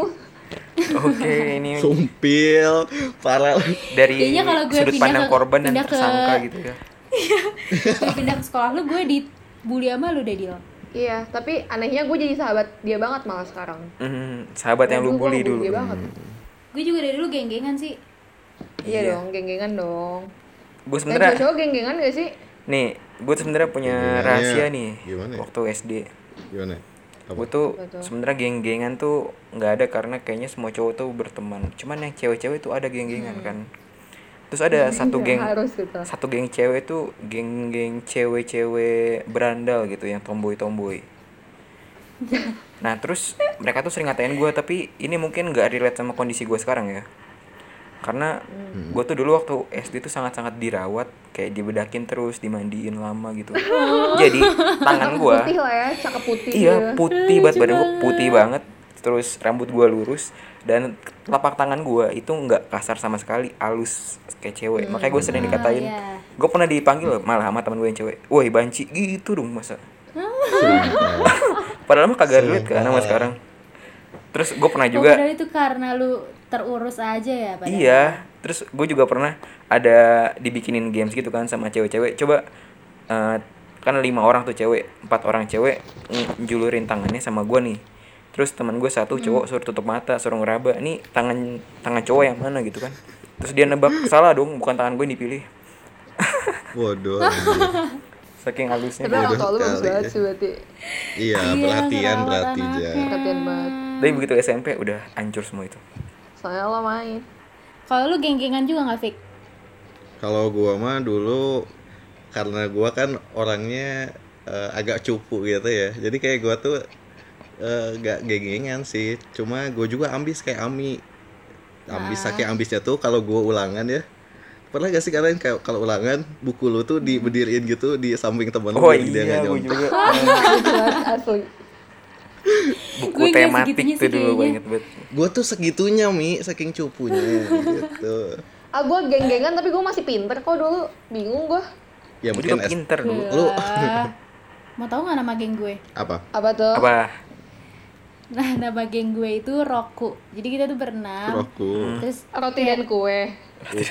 [SPEAKER 2] Oke, ini
[SPEAKER 4] sumpil parah.
[SPEAKER 2] dari
[SPEAKER 1] Kayaknya kalau gue
[SPEAKER 2] sudut
[SPEAKER 1] pindah
[SPEAKER 2] pandang
[SPEAKER 1] ke-
[SPEAKER 2] korban dan
[SPEAKER 1] pindah ke-
[SPEAKER 2] tersangka gitu ya.
[SPEAKER 1] Gue pindah ke sekolah lu, gue dibully sama lu deh, Dil.
[SPEAKER 3] iya tapi anehnya gue jadi sahabat dia banget malah sekarang
[SPEAKER 2] Hmm, sahabat yang lu bully dulu.
[SPEAKER 3] dia banget
[SPEAKER 1] Gue juga dari dulu geng-gengan sih.
[SPEAKER 3] iya
[SPEAKER 2] Iya.
[SPEAKER 3] dong geng-gengan dong
[SPEAKER 2] Gue
[SPEAKER 3] dan
[SPEAKER 2] sebenarnya
[SPEAKER 3] cowok geng-gengan gak sih
[SPEAKER 2] nih, gue sebenarnya punya
[SPEAKER 4] Genggengannya
[SPEAKER 2] rahasia nih
[SPEAKER 4] gimana ya?
[SPEAKER 2] waktu SD.
[SPEAKER 4] Gimana? Apa?
[SPEAKER 2] Gue tuh sebenarnya geng-gengan tuh nggak ada karena kayaknya semua cowok tuh berteman. Cuman yang cewek-cewek tuh ada geng-gengan kan. Terus ada satu geng
[SPEAKER 3] harus gitu
[SPEAKER 2] satu geng cewek tuh geng-geng cewek-cewek berandal gitu yang tomboy-tomboy. Nah terus mereka tuh sering ngatain gue tapi ini mungkin nggak relate sama kondisi gue sekarang ya. Karena gue tuh dulu waktu SD tuh sangat-sangat dirawat kayak dibedakin terus dimandiin lama gitu. Jadi tangan gue
[SPEAKER 3] putih lah ya cakep putih
[SPEAKER 2] iya
[SPEAKER 3] gitu.
[SPEAKER 2] putih banget badan gue putih banget terus rambut gue lurus dan telapak tangan gue itu nggak kasar sama sekali halus kayak cewek makanya gue sering dikatain
[SPEAKER 1] iya.
[SPEAKER 2] gue pernah dipanggil malah sama teman gue yang cewek woi banci gitu dong masa padahal mah kagak relate kan sama sekarang terus gue pernah
[SPEAKER 1] Oh,
[SPEAKER 2] juga
[SPEAKER 1] padahal itu karena lu terurus aja ya, padahal.
[SPEAKER 2] Iya, terus gue juga pernah ada dibikinin games gitu kan sama cewek-cewek. Coba eh, kan lima orang tuh cewek, empat orang cewek ng- julurin tangannya sama gue nih. Terus teman gue satu cowok suruh tutup mata, suruh ngeraba. Ini tangan tangan cowok yang mana gitu kan? Terus dia nebak salah dong, bukan tangan gue yang dipilih.
[SPEAKER 4] Bodoh.
[SPEAKER 2] Saking halusnya.
[SPEAKER 3] tapi orang tua lu bagus banget
[SPEAKER 4] ya.
[SPEAKER 3] sih berarti
[SPEAKER 4] Iya,
[SPEAKER 1] Iya,
[SPEAKER 4] perhatian berarti
[SPEAKER 1] anaknya.
[SPEAKER 4] ja.
[SPEAKER 3] perhatian banget
[SPEAKER 2] Tapi begitu SMP udah hancur semua itu.
[SPEAKER 3] soalnya lo main
[SPEAKER 1] Kalau lu geng-gengan juga nggak, Fik?
[SPEAKER 4] Kalau gua mah dulu karena gua kan orangnya eh, agak cupu gitu ya. Jadi kayak gua tuh eh, gak geng-gengan sih. Cuma gua juga ambis kayak Ami. Ambis saking ambisnya tuh kalau gua ulangan ya. Pernah gak sih kalian kayak kalau ulangan buku lu tuh diberdiriin gitu di samping temen lu
[SPEAKER 2] Oh
[SPEAKER 4] dia
[SPEAKER 2] iya,
[SPEAKER 4] nggak
[SPEAKER 2] gue
[SPEAKER 4] nyontek.
[SPEAKER 2] juga.
[SPEAKER 3] jelas asli
[SPEAKER 2] Buku
[SPEAKER 1] Gue nggak
[SPEAKER 2] tematik tuh dulu gue inget banget.
[SPEAKER 4] Gua tuh segitunya Mi, saking cupunya gitu.
[SPEAKER 3] ah gue geng-gengan tapi gue masih pinter kok dulu bingung gue
[SPEAKER 4] Ya
[SPEAKER 2] Gue
[SPEAKER 4] mungkin
[SPEAKER 2] pinter dulu.
[SPEAKER 4] Lu
[SPEAKER 1] Gila. Mau tahu nggak nama geng gue?
[SPEAKER 4] apa?
[SPEAKER 3] apa tuh
[SPEAKER 2] Apa?
[SPEAKER 1] Nah, nama geng gue itu Roku. Jadi kita tuh berenam.
[SPEAKER 4] Roku.
[SPEAKER 1] Terus
[SPEAKER 3] roti dan kue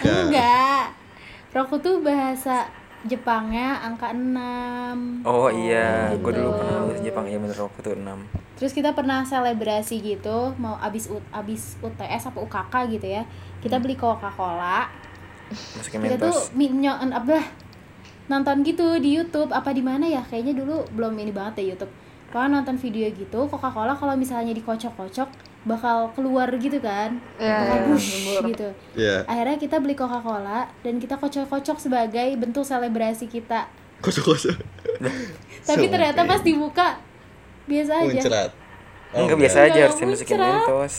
[SPEAKER 1] enggak. Roku tuh bahasa Jepangnya angka 6.
[SPEAKER 2] Oh iya, gue
[SPEAKER 1] gitu.
[SPEAKER 2] dulu pernah bahasa Jepang ya bener waktu itu 6
[SPEAKER 1] Terus kita pernah selebrasi gitu, mau abis U- abis UTS apa UKK gitu ya. Kita beli Coca-Cola. Kita tuh minyak apa nonton gitu di YouTube apa di mana ya? Kayaknya dulu belum ini banget ya YouTube. Kalau nonton video gitu, Coca-Cola kalau misalnya dikocok-kocok bakal keluar gitu kan.
[SPEAKER 3] Ya,
[SPEAKER 1] bakal bush
[SPEAKER 3] nyembur.
[SPEAKER 1] gitu.
[SPEAKER 4] Ya,
[SPEAKER 1] Akhirnya kita beli Coca-Cola dan kita kocok-kocok sebagai bentuk selebrasi kita.
[SPEAKER 4] kosong-kosong.
[SPEAKER 1] Tapi
[SPEAKER 4] Sumpah.
[SPEAKER 1] ternyata pas dibuka biasa aja.
[SPEAKER 4] Muncrat. Oh,
[SPEAKER 2] Enggak biasa
[SPEAKER 1] enggak.
[SPEAKER 2] aja harus masukin mentos.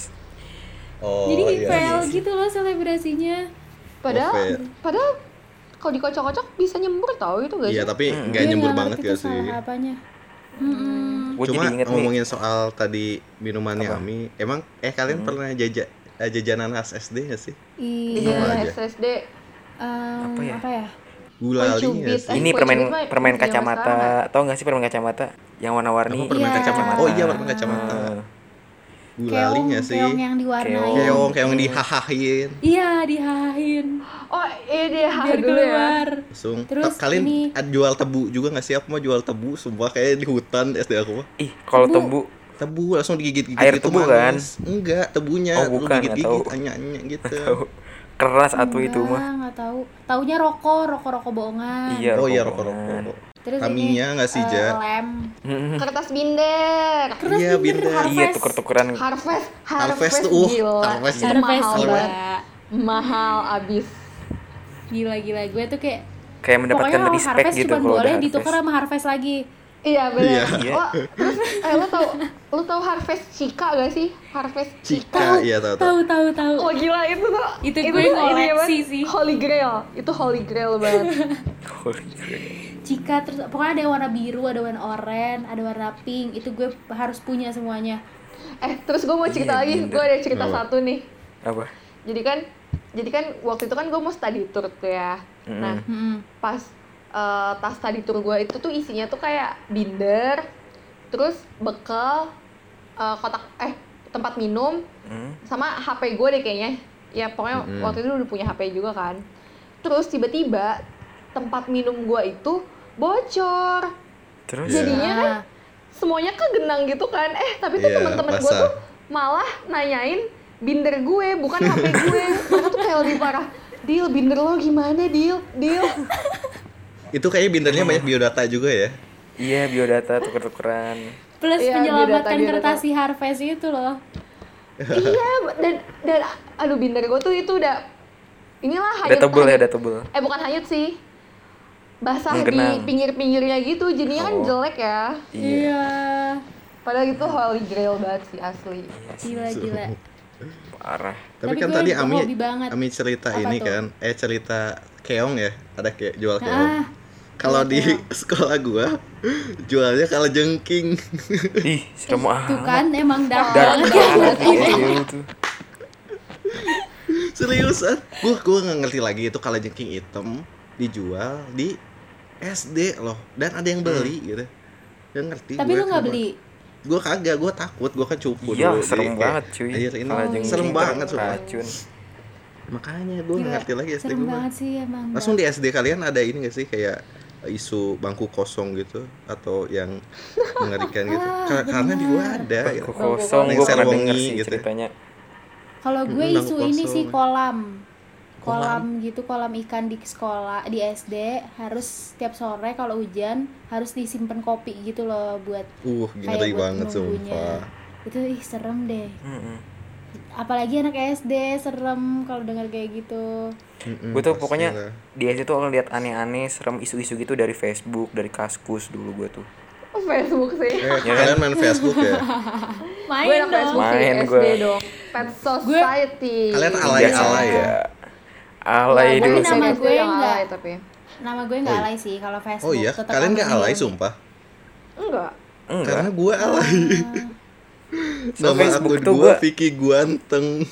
[SPEAKER 4] Oh,
[SPEAKER 1] Jadi
[SPEAKER 4] iya,
[SPEAKER 1] fail
[SPEAKER 4] iya.
[SPEAKER 1] gitu loh selebrasinya.
[SPEAKER 3] padahal
[SPEAKER 4] Oke.
[SPEAKER 3] padahal kalau dikocok-kocok bisa nyembur tau itu gak sih
[SPEAKER 4] Iya, tapi
[SPEAKER 2] Hmm.
[SPEAKER 4] nggak
[SPEAKER 1] Gue
[SPEAKER 4] nyembur banget ya
[SPEAKER 1] tuh
[SPEAKER 4] sih.
[SPEAKER 1] apanya. Mm-mm.
[SPEAKER 2] Gue
[SPEAKER 4] Cuma
[SPEAKER 2] jadi inget nih.
[SPEAKER 4] ngomongin soal tadi minumannya
[SPEAKER 2] Apa?
[SPEAKER 4] Ami, emang eh kalian pernah jaja eh, jajanan khas SD gak sih?
[SPEAKER 1] Iya.
[SPEAKER 3] SSD
[SPEAKER 1] em,
[SPEAKER 2] Apa ya?
[SPEAKER 1] Apa ya?
[SPEAKER 4] Gulali
[SPEAKER 3] cubit.
[SPEAKER 4] gak sih?
[SPEAKER 3] Eh,
[SPEAKER 2] Ini permen permen kacamata. Tau gak sih permen kacamata yang warna-warni?
[SPEAKER 4] Apa permen
[SPEAKER 1] Iya.
[SPEAKER 4] kacamata? Oh iya permen kacamata.
[SPEAKER 2] Ah.
[SPEAKER 4] Gulali
[SPEAKER 1] keong,
[SPEAKER 4] gak sih?
[SPEAKER 1] keong yang diwarnain.
[SPEAKER 2] Keong.
[SPEAKER 4] Keong, keong dihahahin.
[SPEAKER 1] Iya, dihahahin.
[SPEAKER 3] oh iya
[SPEAKER 1] Biar
[SPEAKER 3] dulu ya
[SPEAKER 1] keluar.
[SPEAKER 4] Langsung.
[SPEAKER 1] Terus
[SPEAKER 4] kalian
[SPEAKER 1] ini-
[SPEAKER 4] jual tebu juga gak sih? Aku mau jual tebu, sumpah kayak di hutan SD aku mah.
[SPEAKER 2] Ih, kalau
[SPEAKER 1] Tebu.
[SPEAKER 2] tebu
[SPEAKER 4] Tebu langsung digigit-gigit
[SPEAKER 2] Air
[SPEAKER 4] gitu
[SPEAKER 2] tebu
[SPEAKER 4] manis. Enggak, tebunya
[SPEAKER 2] Oh, bukan, nggak
[SPEAKER 4] gigit-gigit
[SPEAKER 2] tahu.
[SPEAKER 4] anya-anya gitu.
[SPEAKER 2] tahu keras atau itu
[SPEAKER 1] Enggak,
[SPEAKER 2] mah.
[SPEAKER 1] Enggak tahu. Taunya rokok, rokok-rokok bohongan.
[SPEAKER 2] Iya,
[SPEAKER 4] oh iya
[SPEAKER 2] rokok-rokokan.
[SPEAKER 4] rokok-rokok.
[SPEAKER 1] Terus
[SPEAKER 4] Tamiya
[SPEAKER 1] ini,
[SPEAKER 4] nggak sih,
[SPEAKER 1] eh,
[SPEAKER 4] Ja?
[SPEAKER 1] lem.
[SPEAKER 3] Kertas binder.
[SPEAKER 1] Kertas
[SPEAKER 4] Iya,
[SPEAKER 1] binder,
[SPEAKER 4] binder.
[SPEAKER 1] Harvest.
[SPEAKER 2] Iya tuker-tukeran
[SPEAKER 3] Harvest,
[SPEAKER 4] Harvest
[SPEAKER 3] Harvest,
[SPEAKER 4] tuh, uh,
[SPEAKER 3] gila.
[SPEAKER 4] Harvest
[SPEAKER 3] Itu
[SPEAKER 1] Harvest
[SPEAKER 3] mahal
[SPEAKER 1] gila.
[SPEAKER 3] banget. Mahal abis.
[SPEAKER 1] Gila gila gue tuh kayak
[SPEAKER 2] kayak mendapatkan
[SPEAKER 1] pokoknya
[SPEAKER 2] respect
[SPEAKER 1] Harvest
[SPEAKER 2] gitu
[SPEAKER 1] cuma boleh ditukar sama Harvest lagi.
[SPEAKER 3] Iya benar.
[SPEAKER 2] Iya.
[SPEAKER 3] Oh, terus eh lo tau lo tau Harvest Chica gak sih? Harvest
[SPEAKER 4] Cika, iya tahu tahu.
[SPEAKER 1] Tahu tahu tahu.
[SPEAKER 3] Oh gila itu tuh
[SPEAKER 1] Itu gue
[SPEAKER 3] tuh ini
[SPEAKER 1] ngoleksi
[SPEAKER 3] banget.
[SPEAKER 1] sih.
[SPEAKER 3] Holy Grail itu Holy Grail banget
[SPEAKER 2] Holy crap.
[SPEAKER 1] Cika terus pokoknya ada yang warna biru, ada warna oranye, ada warna pink. Itu gue harus punya semuanya.
[SPEAKER 3] eh terus gue mau cerita
[SPEAKER 2] Iya,
[SPEAKER 3] lagi
[SPEAKER 2] binder.
[SPEAKER 3] gue ada cerita
[SPEAKER 4] Apa?
[SPEAKER 3] satu nih
[SPEAKER 2] apa
[SPEAKER 3] jadi kan jadi kan waktu itu kan gue mau study tour tuh ya nah
[SPEAKER 1] Mm-mm.
[SPEAKER 3] pas eh, tas study tour gue itu tuh isinya tuh kayak binder terus bekal eh, kotak eh tempat minum
[SPEAKER 2] Hmm.
[SPEAKER 3] sama HP gue deh kayaknya ya pokoknya
[SPEAKER 4] Mm-mm.
[SPEAKER 3] waktu itu udah punya HP juga kan terus tiba-tiba tempat minum gue itu bocor.
[SPEAKER 2] Terus?
[SPEAKER 4] Iya.
[SPEAKER 3] jadinya kan
[SPEAKER 1] Nah,
[SPEAKER 3] semuanya kegenang gitu kan. Eh tapi tuh
[SPEAKER 4] Iya,
[SPEAKER 3] teman-teman gue tuh malah nanyain binder gue bukan HP gue. Mereka tuh kayak lebih parah deal binder lo gimana deal deal
[SPEAKER 4] Itu kayaknya bindernya banyak biodata juga ya.
[SPEAKER 2] iya biodata tuker-tukeran.
[SPEAKER 1] Plus
[SPEAKER 3] Iya,
[SPEAKER 1] menyelamatkan
[SPEAKER 3] biodata,
[SPEAKER 1] kertas si Harvest itu loh.
[SPEAKER 3] iya dan dan aduh binder gue tuh itu udah inilah
[SPEAKER 2] udah
[SPEAKER 3] hanyut
[SPEAKER 2] tebel ya udah tebel
[SPEAKER 3] eh bukan hanyut sih basah
[SPEAKER 2] Menggenang.
[SPEAKER 3] di pinggir-pinggirnya gitu jadinya kan
[SPEAKER 2] Oh.
[SPEAKER 3] jelek ya
[SPEAKER 2] iya
[SPEAKER 1] Iya.
[SPEAKER 3] padahal itu holy grail banget sih asli
[SPEAKER 1] Gila gila.
[SPEAKER 2] parah
[SPEAKER 4] Tapi,
[SPEAKER 1] Tapi
[SPEAKER 4] kan tadi Ami. Ami cerita
[SPEAKER 1] Apa
[SPEAKER 4] ini
[SPEAKER 1] tuh?
[SPEAKER 4] kan, eh cerita keong ya, ada kayak jual keong.
[SPEAKER 1] Ah,
[SPEAKER 4] Kalau
[SPEAKER 1] iya,
[SPEAKER 4] di
[SPEAKER 1] keong.
[SPEAKER 4] sekolah gua jualnya kalau jengking.
[SPEAKER 2] ih serem
[SPEAKER 1] Tuh
[SPEAKER 2] amat
[SPEAKER 1] kan emang dark
[SPEAKER 2] dark
[SPEAKER 1] banget.
[SPEAKER 2] gitu tuh
[SPEAKER 4] Seriusan? Gua gua nggak ngerti lagi itu kalau jengking hitam dijual di SD loh dan ada yang beli gitu. Gak ngerti.
[SPEAKER 1] Tapi
[SPEAKER 4] gua
[SPEAKER 1] lu nggak beli.
[SPEAKER 4] Gua kagak, gua takut, gua kan cupu
[SPEAKER 2] iya
[SPEAKER 4] dulu.
[SPEAKER 2] serem
[SPEAKER 4] Jadi
[SPEAKER 2] banget cuy
[SPEAKER 4] Anjir ini
[SPEAKER 2] jengking
[SPEAKER 4] serem banget sumpah.
[SPEAKER 2] racun
[SPEAKER 4] Makanya gua nggak ngerti lagi SD
[SPEAKER 1] Serem
[SPEAKER 4] gua.
[SPEAKER 1] banget sih emang.
[SPEAKER 4] Langsung di SD kalian ada ini gak sih kayak isu bangku kosong gitu atau yang mengerikan gitu?
[SPEAKER 1] Ah,
[SPEAKER 4] Kar- Karena di gua ada.
[SPEAKER 2] Bangku
[SPEAKER 4] gitu.
[SPEAKER 2] kosong
[SPEAKER 4] Yang
[SPEAKER 2] gue pernah denger sih
[SPEAKER 4] gitu.
[SPEAKER 2] ceritanya
[SPEAKER 1] Kalau gue isu
[SPEAKER 4] bangku
[SPEAKER 1] ini sih kolam.
[SPEAKER 4] Kolam?
[SPEAKER 1] Gitu, kolam ikan di sekolah, di SD harus setiap sore kalau hujan harus disimpan kopi gitu loh buat
[SPEAKER 4] Uh,
[SPEAKER 1] kayak
[SPEAKER 4] ngeri
[SPEAKER 1] buat
[SPEAKER 4] banget sumpah.
[SPEAKER 1] Itu ih serem deh.
[SPEAKER 2] Mm-mm.
[SPEAKER 1] Apalagi anak SD serem kalau dengar kayak gitu.
[SPEAKER 4] Mm-mm,
[SPEAKER 2] gue tuh pokoknya di SD tuh ngeliat aneh-aneh serem isu-isu gitu dari Facebook dari kaskus dulu gue tuh
[SPEAKER 3] Facebook sih
[SPEAKER 4] Eh,
[SPEAKER 2] Ya
[SPEAKER 4] kalian main Facebook ya?
[SPEAKER 1] Main
[SPEAKER 3] gue
[SPEAKER 1] dong.
[SPEAKER 3] Facebook sih
[SPEAKER 2] Main
[SPEAKER 3] SD
[SPEAKER 2] gue.
[SPEAKER 3] dong Pet Society
[SPEAKER 4] Kalian
[SPEAKER 2] Iya,
[SPEAKER 4] alay-alay ya?
[SPEAKER 2] Alay dulu
[SPEAKER 3] gue
[SPEAKER 1] nama gue
[SPEAKER 3] yang
[SPEAKER 1] enggak.
[SPEAKER 3] alay tapi
[SPEAKER 1] Nama gue nggak
[SPEAKER 4] Oh,
[SPEAKER 1] alay sih kalau Facebook.
[SPEAKER 4] Oh iya,
[SPEAKER 1] tetap
[SPEAKER 4] kalian gak
[SPEAKER 1] anonim.
[SPEAKER 4] alay sumpah.
[SPEAKER 3] enggak
[SPEAKER 2] enggak
[SPEAKER 4] Karena gua alay.
[SPEAKER 2] So,
[SPEAKER 4] Nama
[SPEAKER 2] Facebook
[SPEAKER 4] akun gua- Vicky Guanteng.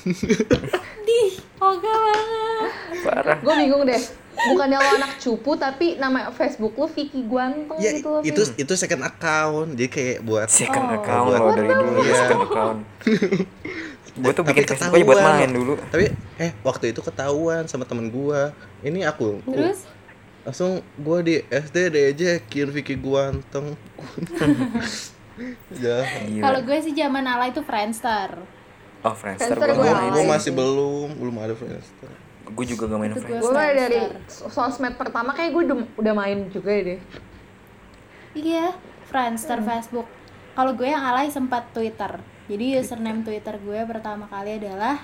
[SPEAKER 1] Dih, oga banget.
[SPEAKER 2] parah
[SPEAKER 3] gue bingung deh bukannya lo anak cupu tapi nama Facebook lo Vicky Guanteng
[SPEAKER 4] ya
[SPEAKER 3] gitu loh
[SPEAKER 4] itu itu second account. Jadi kayak buat
[SPEAKER 2] second
[SPEAKER 1] Oh.
[SPEAKER 2] account
[SPEAKER 4] Buat-
[SPEAKER 2] dari dulu
[SPEAKER 4] Iya.
[SPEAKER 2] second account gue tuh
[SPEAKER 4] Tapi
[SPEAKER 2] bikin Facebook aja buat
[SPEAKER 4] ketahuan.
[SPEAKER 2] main dulu
[SPEAKER 4] Tapi eh waktu itu ketahuan sama temen gua. Ini aku.
[SPEAKER 1] Terus
[SPEAKER 4] langsung gua di SD diajakin Vicky Guanteng. ya.
[SPEAKER 1] Kalau gue sih zaman alay itu Friendster.
[SPEAKER 2] oh Friendster
[SPEAKER 3] Friendster
[SPEAKER 2] gue
[SPEAKER 3] gue
[SPEAKER 4] masih
[SPEAKER 3] sih.
[SPEAKER 4] belum, belum ada Friendster.
[SPEAKER 2] gue juga gak main
[SPEAKER 1] Itu gue
[SPEAKER 2] Friendster
[SPEAKER 3] gue dari
[SPEAKER 1] Friendster.
[SPEAKER 3] sosmed pertama kayak gue udah, udah main juga ya deh
[SPEAKER 1] Iya, Friendster, Facebook. Kalau gue yang alay sempat Twitter. Jadi username Twitter gue pertama kali adalah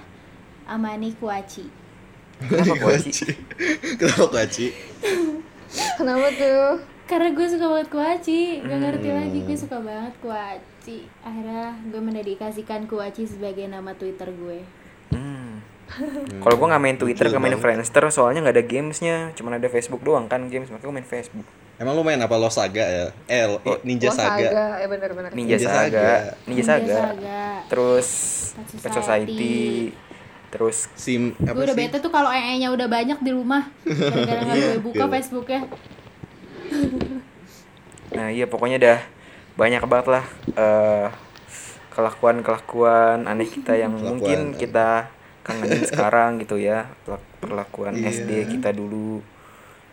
[SPEAKER 1] Amani Kuaci.
[SPEAKER 2] Kenapa Kuaci?
[SPEAKER 4] Kenapa Kuaci?
[SPEAKER 3] kenapa tuh
[SPEAKER 1] Karena gue suka banget Kuaci, gak ngerti
[SPEAKER 2] Hmm.
[SPEAKER 1] lagi gue suka banget Kuaci. Akhirnya gue mendedikasikan Kuaci sebagai nama Twitter gue.
[SPEAKER 2] Hmm. Kalau gue nggak main Twitter, gak main. Friendster, soalnya nggak ada gamesnya, cuman ada Facebook doang kan games, makanya gue main Facebook.
[SPEAKER 4] Emang lu main apa Losaga ya? Eh, lo-
[SPEAKER 2] Oh,
[SPEAKER 4] Ninja
[SPEAKER 3] Lo
[SPEAKER 4] Saga.
[SPEAKER 3] ya bener-bener
[SPEAKER 2] Ninja,
[SPEAKER 4] Ninja
[SPEAKER 2] Saga,
[SPEAKER 4] Saga.
[SPEAKER 2] Ninja
[SPEAKER 1] Ninja
[SPEAKER 2] Saga,
[SPEAKER 1] Saga.
[SPEAKER 2] terus
[SPEAKER 1] Pet
[SPEAKER 2] Pet
[SPEAKER 1] Society.
[SPEAKER 2] Society, terus
[SPEAKER 4] Sim apa
[SPEAKER 1] gue udah
[SPEAKER 4] sih?
[SPEAKER 1] bete tuh kalau ee-nya udah banyak di rumah. Gara-gara nggak gue buka
[SPEAKER 4] Iya.
[SPEAKER 1] Facebooknya.
[SPEAKER 2] Nah iya pokoknya dah banyak banget lah eh, kelakuan-kelakuan aneh kita yang
[SPEAKER 4] Kelakuan.
[SPEAKER 2] mungkin kita kangenin sekarang gitu ya perlakuan
[SPEAKER 4] Iya.
[SPEAKER 2] SD kita dulu.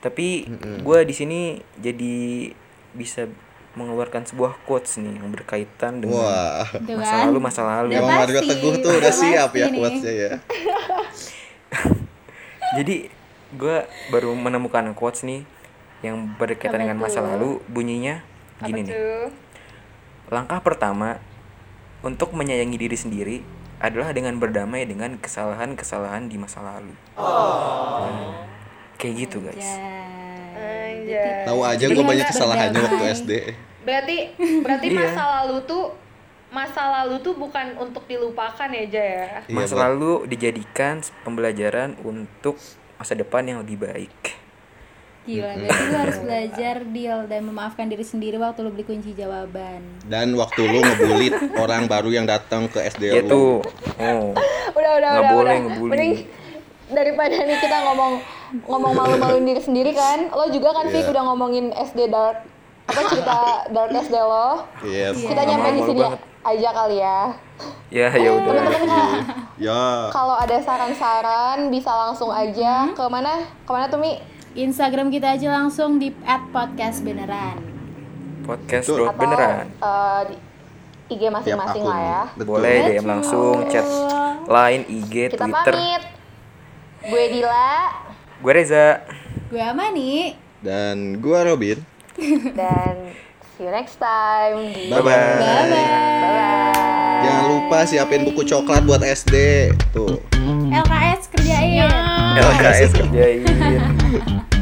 [SPEAKER 2] Tapi gue di sini jadi bisa mengeluarkan sebuah quotes nih yang berkaitan dengan
[SPEAKER 4] Wah.
[SPEAKER 2] Masa
[SPEAKER 1] kan?
[SPEAKER 2] lalu masa lalu.
[SPEAKER 1] Udah
[SPEAKER 4] Emang Mario
[SPEAKER 1] pasti,
[SPEAKER 4] Teguh tuh udah siap ya quotes-nya ya.
[SPEAKER 2] Jadi gue baru menemukan quotes nih yang berkaitan
[SPEAKER 1] Apa
[SPEAKER 2] dengan masa lalu bunyinya gini
[SPEAKER 3] Apa
[SPEAKER 2] nih. Langkah pertama untuk menyayangi diri sendiri adalah dengan berdamai dengan kesalahan-kesalahan di masa lalu. Nah, kayak gitu guys.
[SPEAKER 3] Anjay.
[SPEAKER 4] Tahu aja
[SPEAKER 1] Jadi
[SPEAKER 4] gue banyak kesalahannya waktu. SD.
[SPEAKER 3] Berarti berarti
[SPEAKER 2] Iya.
[SPEAKER 3] masa lalu tuh masa lalu tuh bukan untuk dilupakan ya Jaya ya.
[SPEAKER 4] Iya,
[SPEAKER 2] Masa lalu dijadikan pembelajaran untuk masa depan yang lebih baik.
[SPEAKER 1] Gila, berarti lu harus belajar deal dan memaafkan diri sendiri waktu lu beli kunci jawaban.
[SPEAKER 4] Dan waktu lu ngebulit orang baru yang datang ke SD
[SPEAKER 2] Ya
[SPEAKER 4] lu.
[SPEAKER 2] tuh. Oh.
[SPEAKER 3] Udah udah
[SPEAKER 2] Nggak
[SPEAKER 3] udah.
[SPEAKER 2] boleh
[SPEAKER 3] udah.
[SPEAKER 2] ngebully.
[SPEAKER 3] Mending daripada nih kita ngomong ngomong malu-maluin diri sendiri kan. Lo juga kan Fik
[SPEAKER 4] Iya.
[SPEAKER 3] udah ngomongin SD dark apa cerita dark SD lo.
[SPEAKER 4] Yes.
[SPEAKER 3] Kita
[SPEAKER 2] Iya.
[SPEAKER 3] nyampe di sini
[SPEAKER 2] banget.
[SPEAKER 3] aja kali ya.
[SPEAKER 2] Ya ya udah.
[SPEAKER 4] Ya.
[SPEAKER 3] Kalau ada saran-saran bisa langsung aja ke mana? Ke mana tuh Mi?
[SPEAKER 1] Instagram kita aja langsung di @podcast beneran.
[SPEAKER 2] Podcast
[SPEAKER 4] Betul.
[SPEAKER 2] Road beneran.
[SPEAKER 3] eh, di IG masing-masing lah ya.
[SPEAKER 4] Betul.
[SPEAKER 2] Boleh DM langsung, chat line, IG,
[SPEAKER 3] Kita
[SPEAKER 2] Twitter.
[SPEAKER 3] pamit. Gue Dila
[SPEAKER 2] Gue Reza.
[SPEAKER 1] Gue Amani.
[SPEAKER 4] Dan gua Robin.
[SPEAKER 3] dan see you next time di
[SPEAKER 4] Bye bye.
[SPEAKER 1] Bye bye.
[SPEAKER 3] Bye.
[SPEAKER 4] Jangan lupa siapin buku coklat buat SD. Tuh.
[SPEAKER 1] LKS kerjain.
[SPEAKER 2] LKS kerjain.